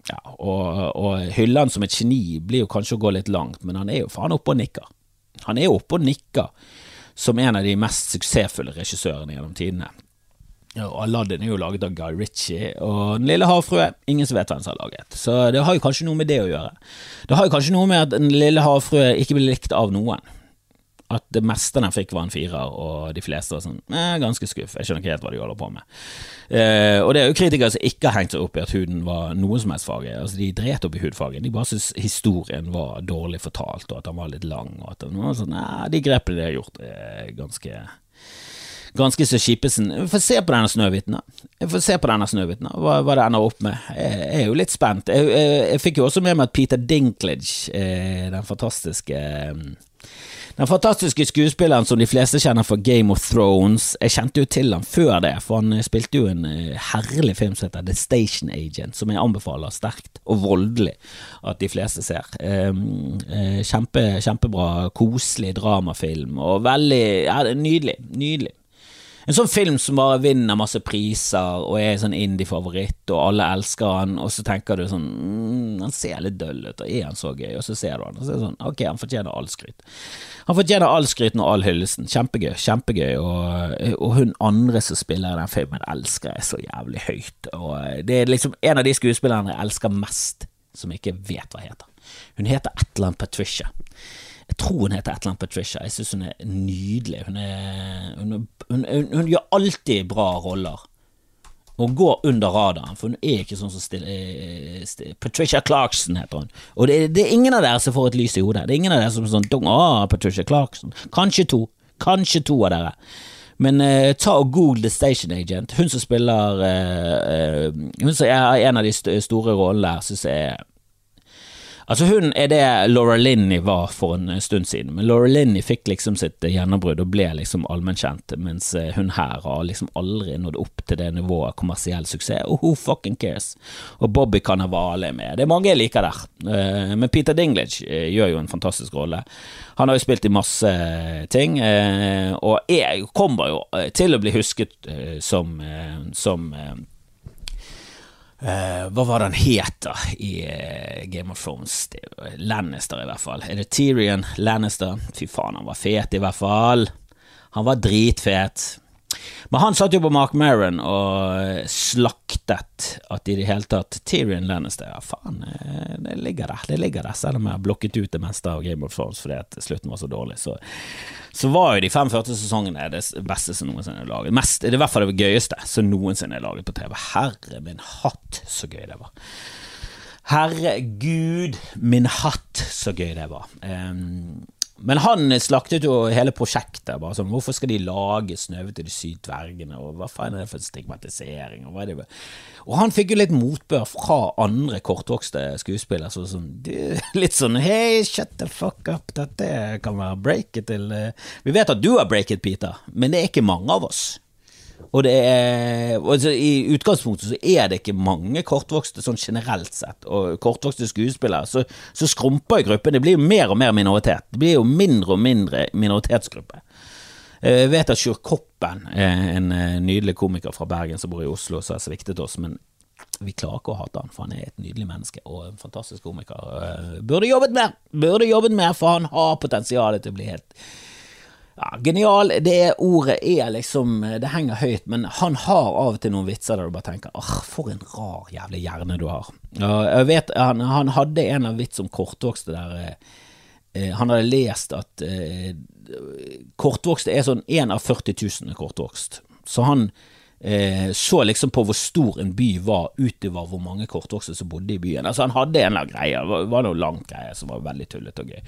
ja, og, og hylle han som et geni blir jo kanskje å gå litt langt, men han er jo faen oppe og nikker. Han er oppe og nikker som en av de mest suksessfulle regissørene gjennom tidene. Og Aladdin er jo laget av Guy Ritchie, og Den lille havfrue ingen som vet hvem som har laget. Så det har jo kanskje noe med det å gjøre. Det har jo kanskje noe med at Den lille havfrue ikke blir likt av noen at det meste den fikk var en firer, og de fleste var sånn eh, ganske skuff, jeg skjønner ikke helt hva de holder på med. Eh, og det er jo kritikere som ikke har hengt seg opp i at huden var noe som helst faget. Altså, de dret opp i hudfaget, de bare syntes historien var dårlig fortalt, og at den var litt lang, og at den var sånn eh, De grepene de har gjort, er ganske Ganske så Skipesen. Få får se på denne Snøhviten, da. Få se på denne Snøhviten, hva, hva det ender opp med. Jeg, jeg er jo litt spent. Jeg, jeg, jeg, fikk jo også med meg at Peter Dinklage, den fantastiske eh, den fantastiske skuespilleren som de fleste kjenner fra Game of Thrones. Jeg kjente jo til han før det, for han spilte jo en eh, herlig film som heter The Station Agent, som jeg anbefaler sterkt og voldelig at de fleste ser. Ehm, eh, kjempe, kjempebra, koselig dramafilm, og veldig ja, Nydelig. Nydelig. En sånn film som bare vinner masse priser og er sånn indie-favoritt, og alle elsker han, og så tenker du sånn mm, Han ser litt døll ut, og er han så gøy? Og så ser du han, og så er det sånn Ok, han fortjener all skryt. Han fortjener all skryten og all hyllesten. Kjempegøy, kjempegøy, og, og, hun andre som spiller i den filmen, elsker jeg så jævlig høyt, og det er liksom en av de skuespillerne jeg elsker mest, som ikke vet hva heter. Hun heter et eller annet Patricia. Jeg tror hun heter et eller annet Patricia. Jeg syns hun er nydelig. Hun, er, hun, hun, hun, gjør alltid bra roller. Hun går under radaren, for hun er ikke sånn som stille, eh, stille. Patricia Clarkson heter hun. Og det, det, er ingen av dere som får et lys i hodet. Det er ingen av dere som er sånn ah, Patricia Clarkson. Kanskje to. Kanskje to av dere. Men uh, ta og google The Station Agent. Hun som spiller uh, uh, Hun som er en av de store rollene der, syns jeg er Altså Hun er det Laura Linney var for en stund siden, men Laura Linney fikk liksom sitt gjennombrudd og ble liksom allmennkjent, mens eh, hun her har liksom aldri nådd opp til det nivået kommersiell suksess, og who fucking cares? Og Bobby Cannavale er med. Det er mange jeg liker der, eh, men Peter Dinglage eh, gjør jo en fantastisk rolle. Han har jo spilt i masse ting, og jeg kommer jo til å bli husket som, som Uh, hva var det han het da i uh, Game of Thrones? Lannister, i hvert fall. Er det Tyrion Lannister? Fy faen, han var fet, i hvert fall. Han var dritfet. Men han satt jo på Mark Maron og slaktet at i det hele tatt Tyrion Lannister Ja, faen, eh, det ligger der, det ligger der, selv om jeg har blokket ut det meste av Game of Thrones fordi at slutten var så dårlig. Så, så var jo de fem første sesongene det beste som noensinne er laget. Mest, det er i hvert fall det gøyeste som noensinne er laget på TV. Herre min hatt, så gøy det var. Herregud min hatt, så gøy det var. Um, men han slaktet jo hele prosjektet. bare sånn, Hvorfor skal de lage Snøhvit og de syv dvergene, og hva faen er det for en stigmatisering? Og, det? og han fikk jo litt motbør fra andre kortvokste skuespillere. Så sånn, litt sånn Hei, shut the fuck up, dette kan være breaket til uh... Vi vet at du har breaket, Peter, men det er ikke mange av oss. Og det er, altså, I utgangspunktet så er det ikke mange kortvokste sånn generelt sett, og kortvokste skuespillere. Så, så skrumper gruppen. Det blir jo mer og mer minoritet. Det blir jo mindre og mindre minoritetsgruppe. Jeg vet at Sjur Koppen en eh, nydelig komiker fra Bergen som bor i Oslo, som har sviktet oss, men vi klarer ikke å hate han, for han er et nydelig menneske og en fantastisk komiker. Eh, burde jobbet mer, burde jobbet mer, for han har potensial til å bli helt ja, Genial, det ordet er liksom Det henger høyt, men han har av og til noen vitser der du bare tenker ah, for en rar jævlig hjerne du har. Jeg vet, han, han hadde en av vits om kortvokste der eh, eh, Han hadde lest at eh, kortvokste er sånn én av 40 000 kortvokst. Så han eh, så liksom på hvor stor en by var utover hvor mange kortvokste som bodde i byen. Altså Han hadde en eller annen greie, det var noe lang greie som var veldig tullete og gøy.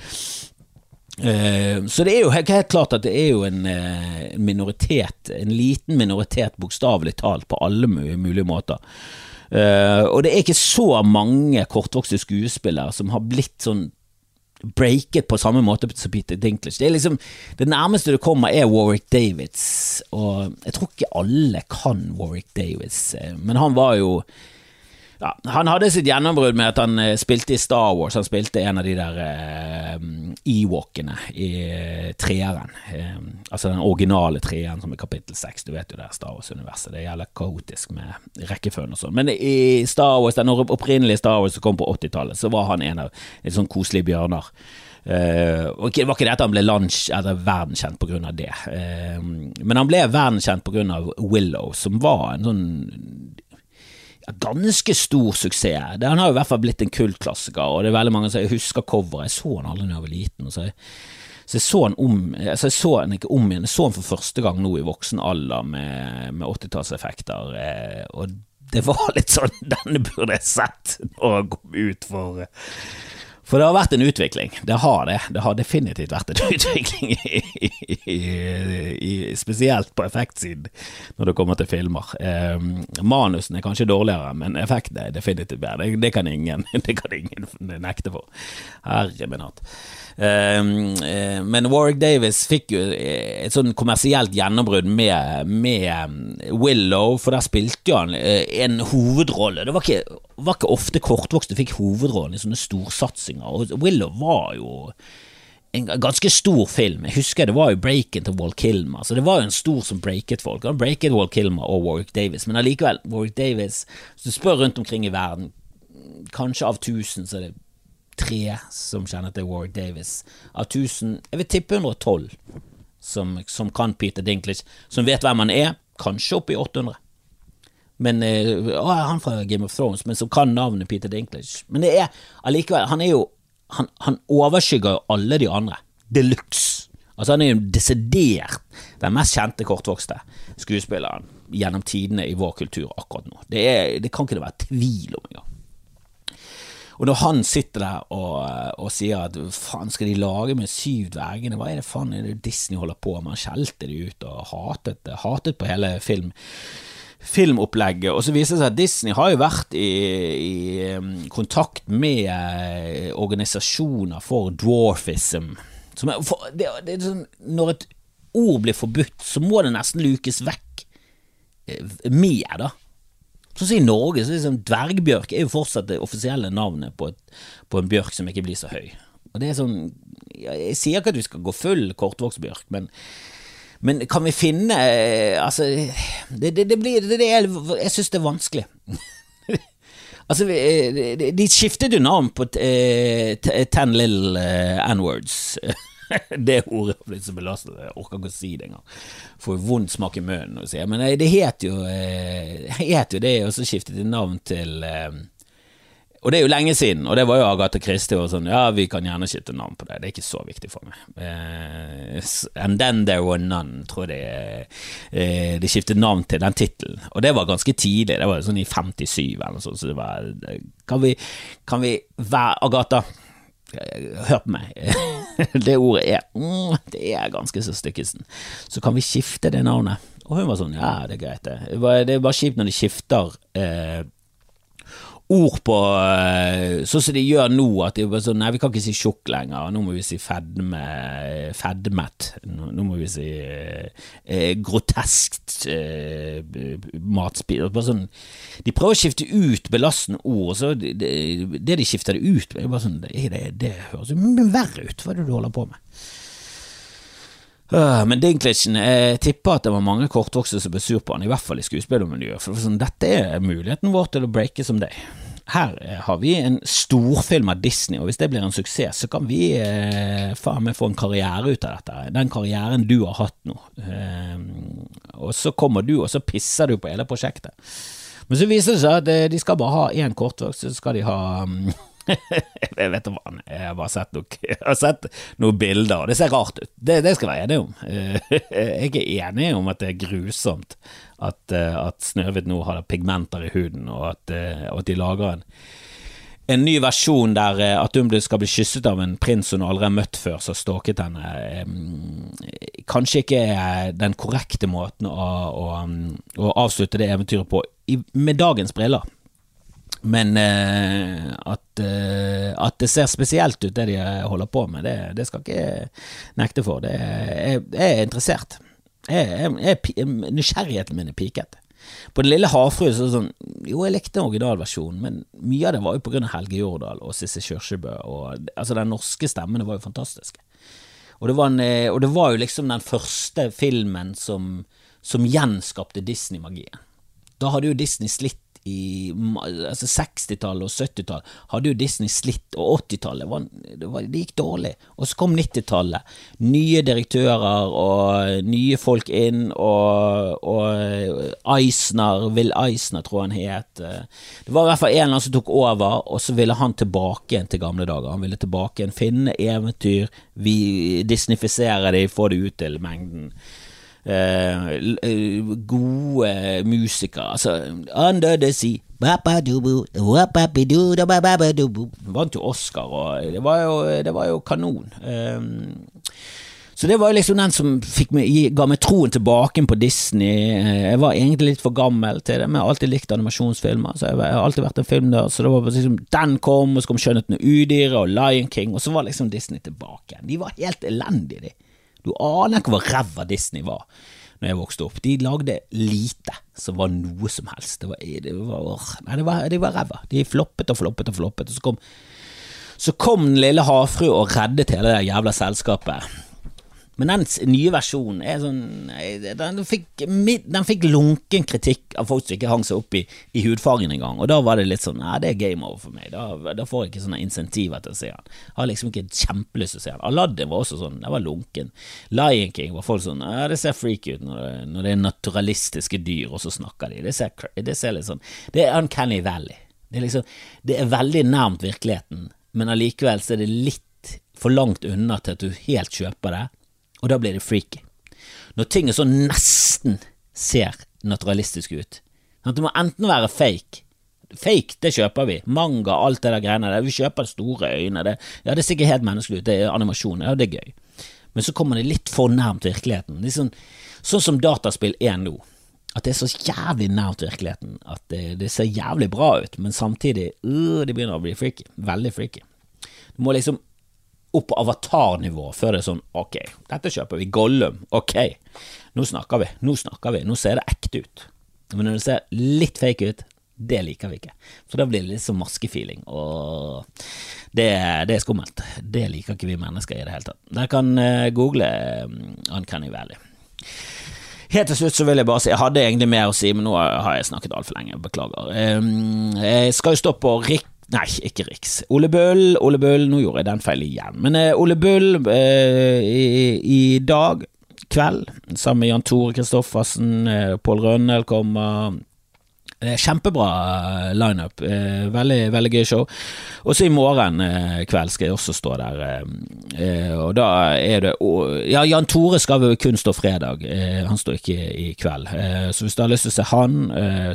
Uh, så det er jo helt, klart at det er jo en uh, minoritet, en liten minoritet, bokstavelig talt, på alle mulige måter. Uh, og det er ikke så mange kortvokste skuespillere som har blitt sånn breaket på samme måte som Peter Dinklage. Det er liksom Det nærmeste du kommer, er Warwick Davids, og jeg tror ikke alle kan Warwick Davids, men han var jo ja, han hadde sitt gjennombrudd med at han uh, spilte i Star Wars. Han spilte en av de der uh, Ewokene i uh, treeren. Uh, altså den originale treeren som er kapittel seks. Du vet jo det er Star Wars-universet. Det gjelder kaotisk med rekkefølgen og sånn. Men i Star Wars, den opprinnelige Star Wars som kom på 80-tallet, så var han en av en sånn koselige bjørner. Uh, og Det var ikke det at han ble lunch, eller verdenskjent av det, uh, men han ble verdenskjent av Willow, som var en sånn ganske stor suksess. Han har jo i hvert fall blitt en kultklassiker, og det er veldig mange som jeg husker coveret. Jeg så han aldri da jeg var liten. Så jeg, så jeg så han om altså jeg så han ikke om igjen, jeg så han for første gang nå i voksen alder med, med 80-tallseffekter, eh, og det var litt sånn Denne burde jeg sett når han kom ut for for det har vært en utvikling, det har det. Det har definitivt vært en utvikling, i, i, i, spesielt på effektsiden når det kommer til filmer. Eh, manusen er kanskje dårligere, men effekten er definitivt bedre. Det, det, kan ingen, det kan ingen nekte for. Herre min hatt. Ehm, eh, men Warwick Davis fikk jo eh, et sånn kommersielt gjennombrudd med, med, eh, Willow, for der spilte han en hovedrolle. Det var ikke, var ikke ofte kortvokste fikk hovedrollen i sånne storsatsinger, og Willow var jo en ganske stor film. Jeg husker det var jo break-in til Walt Kilmer, så det var jo en stor som breaket folk. Han breaket Walt Kilmer og Warwick Davis, men allikevel, Warwick Davis Hvis du spør rundt omkring i verden, kanskje av tusen så er det tre som kjenner til Warwick Davis. Av 1000, jeg vil tippe 112 som, som kan Peter Dinklage, som vet hvem han er. Kanskje oppi 800. Men er Han fra Game of Thrones, men som kan navnet Peter Dinklage. Men det er allikevel Han er jo Han, han overskygger jo alle de andre. De luxe. Altså Han er jo desidert den mest kjente kortvokste skuespilleren gjennom tidene i vår kultur akkurat nå. Det, er, det kan ikke det være tvil om engang. Og når han sitter der og, og sier at faen, skal de lage med syv dvergene, hva er det faen er det Disney holder på med? Han skjelte de ut og hatet, hatet på hele film filmopplegget. Og så viser det seg at Disney har jo vært i, i um, kontakt med uh, organisasjoner for dwarfism. Er, for, det, det sånn, når et ord blir forbudt, så må det nesten lukes vekk uh, mer, da. Sånn som i Norge, så liksom dvergbjørk er jo fortsatt det offisielle navnet på, et, på, en bjørk som ikke blir så høy. Og det er sånn Jeg sier ikke at vi skal gå full kortvokstbjørk, men, men kan vi finne eh, Altså, det, det, det blir det, er, Jeg syns det er vanskelig. altså, eh, de skiftet jo navn på uh, Ten Little N-words. det ordet har blitt så belastet, jeg orker ikke å si det engang. Får vond smak i munnen Men det het jo, eh, het jo det, og så skiftet de navn til eh, og det er jo lenge siden, og det var jo Agathe Christie og sånn, ja, vi kan gjerne skifte navn på det, det er ikke så viktig for meg. Uh, and Then There Were None, tror jeg uh, de skiftet navn til den tittelen, og det var ganske tidlig, det var sånn i 57 eller noe sånt, så det var Kan vi, vi være Agatha? Hør på meg. Det ordet er mm, Det er ganske så stykkesen. Så kan vi skifte det navnet? Og hun var sånn, ja, det er greit, det. Det er bare kjipt når de skifter eh, ord på eh, Sånn som de gjør nå, at de bare sånn Nei, vi kan ikke si tjukk lenger, nå må vi si fedme, fedmet. Nå, må vi si eh, groteskt eh, matspill. Bare sånn De prøver å skifte ut belastende ord, så det, det de skifter det ut er bare sånn Det, det, det høres jo verre ut, hva er det du holder på med? Uh, men Dinklitschen, jeg tipper at det var mange kortvokste som ble sur på han, i hvert fall i skuespillermiljøet. For sånn, dette er muligheten vår til å breake som deg. Her eh, har vi en storfilm av Disney, og hvis det blir en suksess, så kan vi eh, faen meg få en karriere ut av dette. Den karrieren du har hatt nå. Eh, og så kommer du, og så pisser du på hele prosjektet. Men så viser det seg at eh, de skal bare ha én kortvokst, så skal de ha um, jeg vet hva, jeg har bare sett, nok, jeg har sett noen bilder, og det ser rart ut. Det, det skal jeg være enig om. Jeg er enig om at det er grusomt at, eh, at Snøhvit nå har pigmenter i huden, og at, eh, og at de lager en, en ny versjon der eh, at hun skal bli kysset av en prins hun aldri har møtt før, som stalket henne. Kanskje ikke den korrekte måten å, å, å avslutte det eventyret på, med dagens briller. Men eh, at, eh, at, det ser spesielt ut, det de holder på med, det, det skal ikke jeg nekte for. Det, jeg, jeg er interessert. Jeg, jeg, nysgjerrigheten min er piket. På Den lille havfrue så sånn Jo, jeg likte originalversjonen, men mye av det var jo av Helge Jordal og Sissel Kyrkjebø. Og, altså, den norske stemmen var jo fantastisk. Og det var, en, eh, og det var jo liksom den første filmen som, som gjenskapte Disney-magien. Da hadde jo Disney slitt i altså 60-tallet og 70-tallet hadde jo Disney slitt, og 80-tallet det, det, gikk dårlig. Og så kom 90-tallet. Nye direktører og nye folk inn, og, og Eisner, Will Eisner tror han het. Det var i hvert fall en eller annen som tok over, og så ville han tilbake igjen til gamle dager. Han ville tilbake igjen, finne eventyr, vi disnifisere de, få det ut til mengden. Uh, gode musikere. Altså, Under the Sea Vant jo Oscar, og det var jo, det var jo kanon. Um, så det var jo liksom den som meg, ga meg troen tilbake på Disney. Jeg var egentlig litt for gammel til det, men jeg har alltid likt animasjonsfilmer. Så jeg har alltid vært en filmnerd, så det var liksom den kom, og så kom Skjønnheten og udyret og Lion King, og så var liksom Disney tilbake. De var helt elendige, de. Du aner ikke hvor ræva Disney var når jeg vokste opp. De lagde lite som var noe som helst. Det var, det var, nei, det var, de var ræva. De floppet og floppet og floppet. Og så kom, så kom den lille havfrue og reddet hele det jævla selskapet. Men den nye versjonen er sånn Den fikk, den fikk lunken kritikk av folk som ikke hang seg opp i, i hudfargen engang, og da var det litt sånn Nei, det er game over for meg. Da, da får jeg ikke sånne insentiver til å se den. Jeg har liksom ikke kjempelyst til å se den. Aladdin var også sånn, det var lunken. Lion King var folk sånn Ja, det ser freaky ut når det, når det, er naturalistiske dyr, og så snakker de. Det ser, det ser litt sånn Det er Uncanny Valley. Det er liksom Det er veldig nærmt virkeligheten, men allikevel så er det litt for langt unna til at du helt kjøper det og da blir det freaky. Når ting er så nesten ser naturalistisk ut. Det må enten være fake Fake, det kjøper vi. Manga, alt det der greiene der. Vi kjøper store øyne. Det, ja, det ser ikke helt menneskelig ut. Det er animasjon. Ja, det er gøy. Men så kommer det litt for nærmt virkeligheten. Sånn, sånn, som dataspill er nå. At det er så jævlig nært virkeligheten at det, det ser jævlig bra ut, men samtidig øh, det begynner å bli freaky. Veldig freaky. Du må liksom opp på avatarnivå før det er sånn ok, dette kjøper vi. Gollum, ok, nå snakker vi, nå snakker vi, nå ser det ekte ut. Men når det ser litt fake ut, det liker vi ikke. For da blir det litt sånn maskefeeling, og det, det, er skummelt. Det liker ikke vi mennesker i det hele tatt. Dere kan uh, google Uncanny Valley. Helt til slutt så vil jeg bare si Jeg hadde egentlig mer å si, men nå har jeg snakket altfor lenge. Beklager. Jeg skal jo stå på Rick Nei, ikke Riks. Ole Bull, Ole Bull, nå gjorde jeg den feil igjen. Men uh, Ole Bull uh, i, i, dag kveld, sammen med Jan Tore Kristoffersen, uh, Pål Rønnel kommer Kjempebra eh, lineup. Eh, veldig, veldig gøy show. Og så i morgen eh, kveld skal jeg også stå der. Og da er det Ja, Jan Tore skal vel kun stå fredag. Han står ikke i kveld. Så hvis du har lyst til å se han,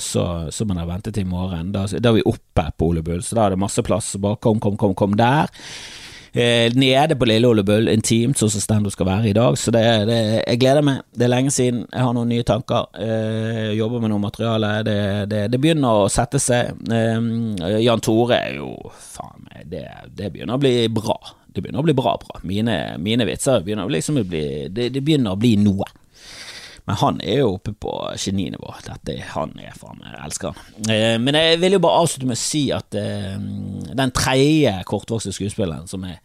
så, så må dere vente til i morgen. Da, da er vi oppe på Ole Bull, så da er det masse plass. Bare kom, kom, kom, kom der eh, nede på Lille Ole Bull, intimt, sånn som standup skal være i dag. Så det, det, jeg gleder meg. Det er lenge siden. Jeg har noen nye tanker. Eh, jobber med noe materiale. Det, det, det, begynner å sette seg. Eh, Jan Tore er jo faen meg det, begynner å bli bra. Det begynner å bli bra, bra. Mine, mine vitser begynner liksom å bli det, det begynner å bli noe. Men han er jo oppe på geninivå. Dette han er faen meg elsker han. Eh, men jeg vil jo bare avslutte med å si at eh, den tredje kortvokste skuespilleren som er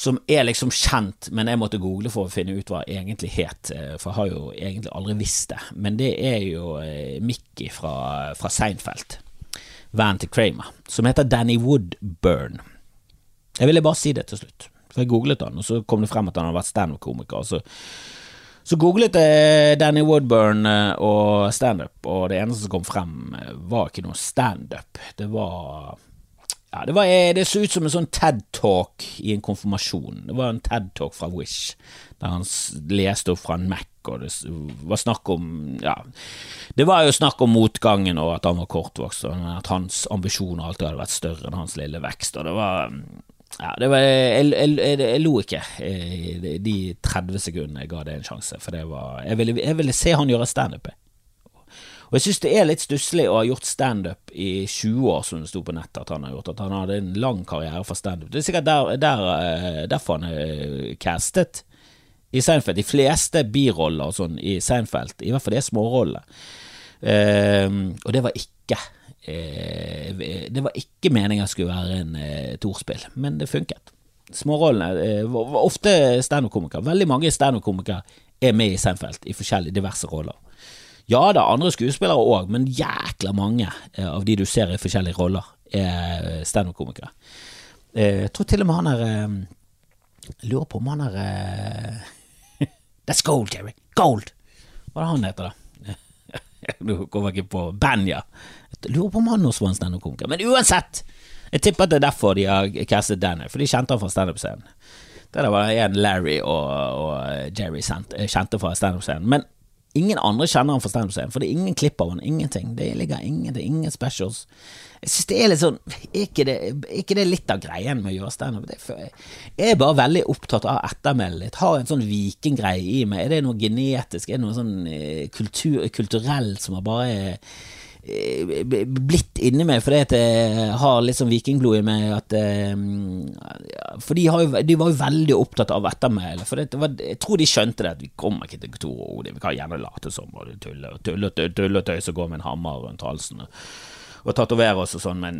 som er liksom kjent, men jeg måtte google for å finne ut hva egentlig het, eh, for jeg har jo egentlig aldri visst det. Men det er jo Mickey fra, fra Seinfeld, vennen til Kramer, som heter Danny Woodburn. Jeg ville bare si det til slutt, for jeg googlet han, og så kom det frem at han har vært standup-komiker. Så googlet jeg Danny Woodburn eh, og standup, og det eneste som kom frem, eh, var ikke noe standup. Det var ja, det, var, eh, det så ut som en sånn TED-talk i en konfirmasjon. Det var en TED-talk fra Wish, der han leste opp fra en Mac, og det var snakk om Ja, det var jo snakk om motgangen, og at han var kortvokst, og at hans ambisjoner alltid hadde vært større enn hans lille vekst, og det var ja, var, jeg, jeg, jeg, jeg, lo ikke i de 30 sekundene jeg ga det en sjanse, for var Jeg ville, ville se han gjøre standup. Og jeg synes det er litt stusslig å ha gjort standup i 20 år, som det sto på nettet at han har gjort, at han hadde en lang karriere for standup. Det er sikkert der, der, eh, derfor han er castet i Seinfeld. De fleste biroller og sånn i Seinfeld, i hvert fall de smårollene. Um, og det var ikke Eh, det var ikke meningen skulle være en eh, torspill, men det funket. Smårollene eh, var ofte standup-komikere. Veldig mange standup-komikere er med i Seinfeld i forskjellige diverse roller. Ja da, andre skuespillere òg, men jækla mange eh, av de du ser i forskjellige roller, er standup-komikere. Eh, jeg tror til og med han er Jeg Lurer på om han er eh, That's gold, Jerry. Gold! Hva er det han heter, da? Nå kommer jeg ikke på Banja. Lurer på om han også var en standup-komiker. Men uansett! Jeg tipper at det er derfor de har castet Danny, for de kjente han fra standup-scenen. Det var en Larry og, og Jerry kjente fra standup-scenen. Men Ingen andre kjenner han fra standup-scenen, for det er ingen klipp av han, ingenting. Det ligger ingen, det er ingen specials. Jeg synes det er litt sånn Er ikke det, er ikke det litt av greien med å gjøre standup? Jeg er bare veldig opptatt av ettermælet litt. Har en sånn vikinggreie i meg. Er det noe genetisk? Er det noe sånn eh, kultur, kulturelt som har bare Eh, blitt inni meg fordi at jeg har litt sånn vikingblod i meg. At, eh, for de, jo, de, var jo veldig opptatt av ettermælet. For jeg tror de skjønte det, at vi kommer ikke til Tore og Odin. Vi kan gjerne late som og tulle og tulle, tulle, tøys og gå med en hammer rundt halsen. Og tatovere oss og sånn, men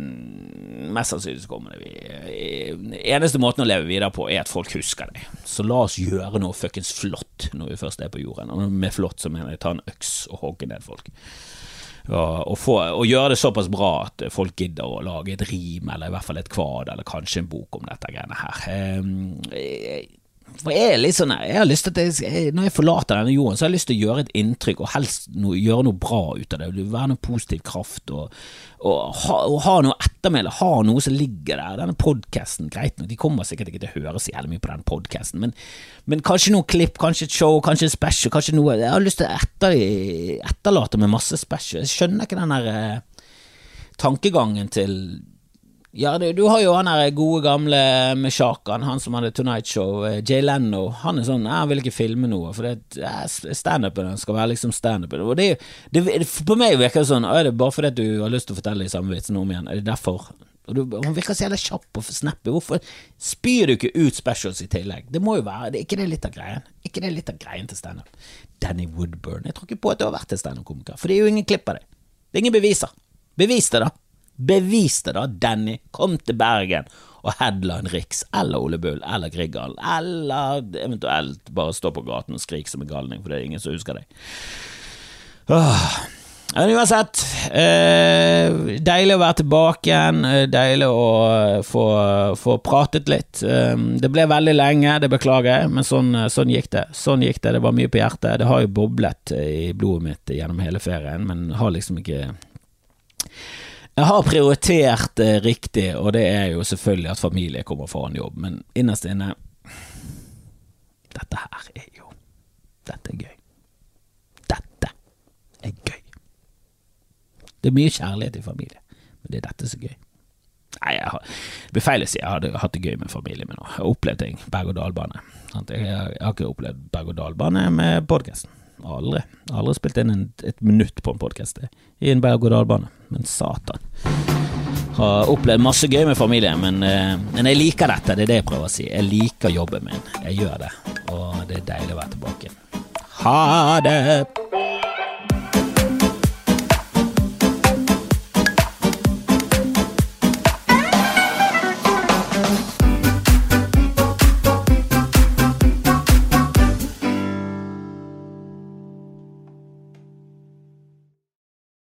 mest sannsynlig så kommer det vi Eneste måten å leve videre på er at folk husker det. Så la oss gjøre noe fuckings flott når vi først er på jorden. Og med flott så mener jeg ta en øks og hogge ned folk og, få, og, gjøre det såpass bra at folk gidder å lage et rim, eller i hvert fall et kvad, eller kanskje en bok om dette greiene her. For jeg er litt sånn jeg har lyst til at jeg, Når jeg forlater denne jorden, så har jeg lyst til å gjøre et inntrykk, og helst noe, gjøre noe bra ut av det. Være noe positiv kraft, og, og, ha, og ha, noe ettermæle. Ha noe som ligger der. Denne podkasten, greit nok, de kommer sikkert ikke til å høre så jævlig mye på den podkasten, men, men, kanskje noen klipp, kanskje et show, kanskje et special, kanskje noe Jeg har lyst til å etter, etterlate med masse special. Jeg skjønner ikke den der eh, tankegangen til ja, du, du, har jo han der gode gamle med Sjakan, han som hadde Tonight Show, eh, Jay Leno. Han er sånn 'Jeg vil ikke filme noe', for standupen skal være liksom standupen. Og det, det, på meg virker det sånn Er det bare fordi du har lyst til å fortelle de samme vitsene om igjen? Er det derfor? Og du, han virker så jævla kjapp og snappy. Hvorfor spyr du ikke ut specials i tillegg? Det må jo være det, Ikke det litt av greien? Ikke det litt av greien til standup? Danny Woodburn. Jeg tror ikke på at du har vært en standup-komiker, for det er jo ingen klipp av det. Det er ingen beviser. Bevis det, da. Bevis det, da, Danny. Kom til Bergen og headline Riks eller Ole Bull eller Grieghallen, eller eventuelt bare stå på gaten og skrike som en galning, for det er ingen som husker deg. Åh. Men uansett, eh, deilig å være tilbake igjen. Eh, deilig å eh, få, få pratet litt. Eh, det ble veldig lenge, det beklager jeg, men sånn, sånn, gikk det. Sånn gikk det, det var mye på hjertet. Det har jo boblet i blodet mitt gjennom hele ferien, men har liksom ikke jeg har prioritert det eh, riktig, og det er jo selvfølgelig at familie kommer foran jobb, men innerst inne Dette her er jo Dette er gøy. Dette er gøy. Det er mye kjærlighet i familie, men det er dette som er gøy. Nei, jeg har, det blir feil å si jeg hadde hatt det gøy med familien min nå. Jeg har opplevd ting. Berg-og-dal-bane. Jeg, jeg, har ikke opplevd berg-og-dal-bane med podkasten. Aldri. Aldri spilt inn en, et minutt på en podkast i en berg-og-dal-bane. Men satan. Har opplevd masse gøy med familien, men, eh, men, jeg liker dette. Det er det jeg prøver å si. Jeg liker jobben min. Jeg gjør det. Og det er deilig å være tilbake. Ha det!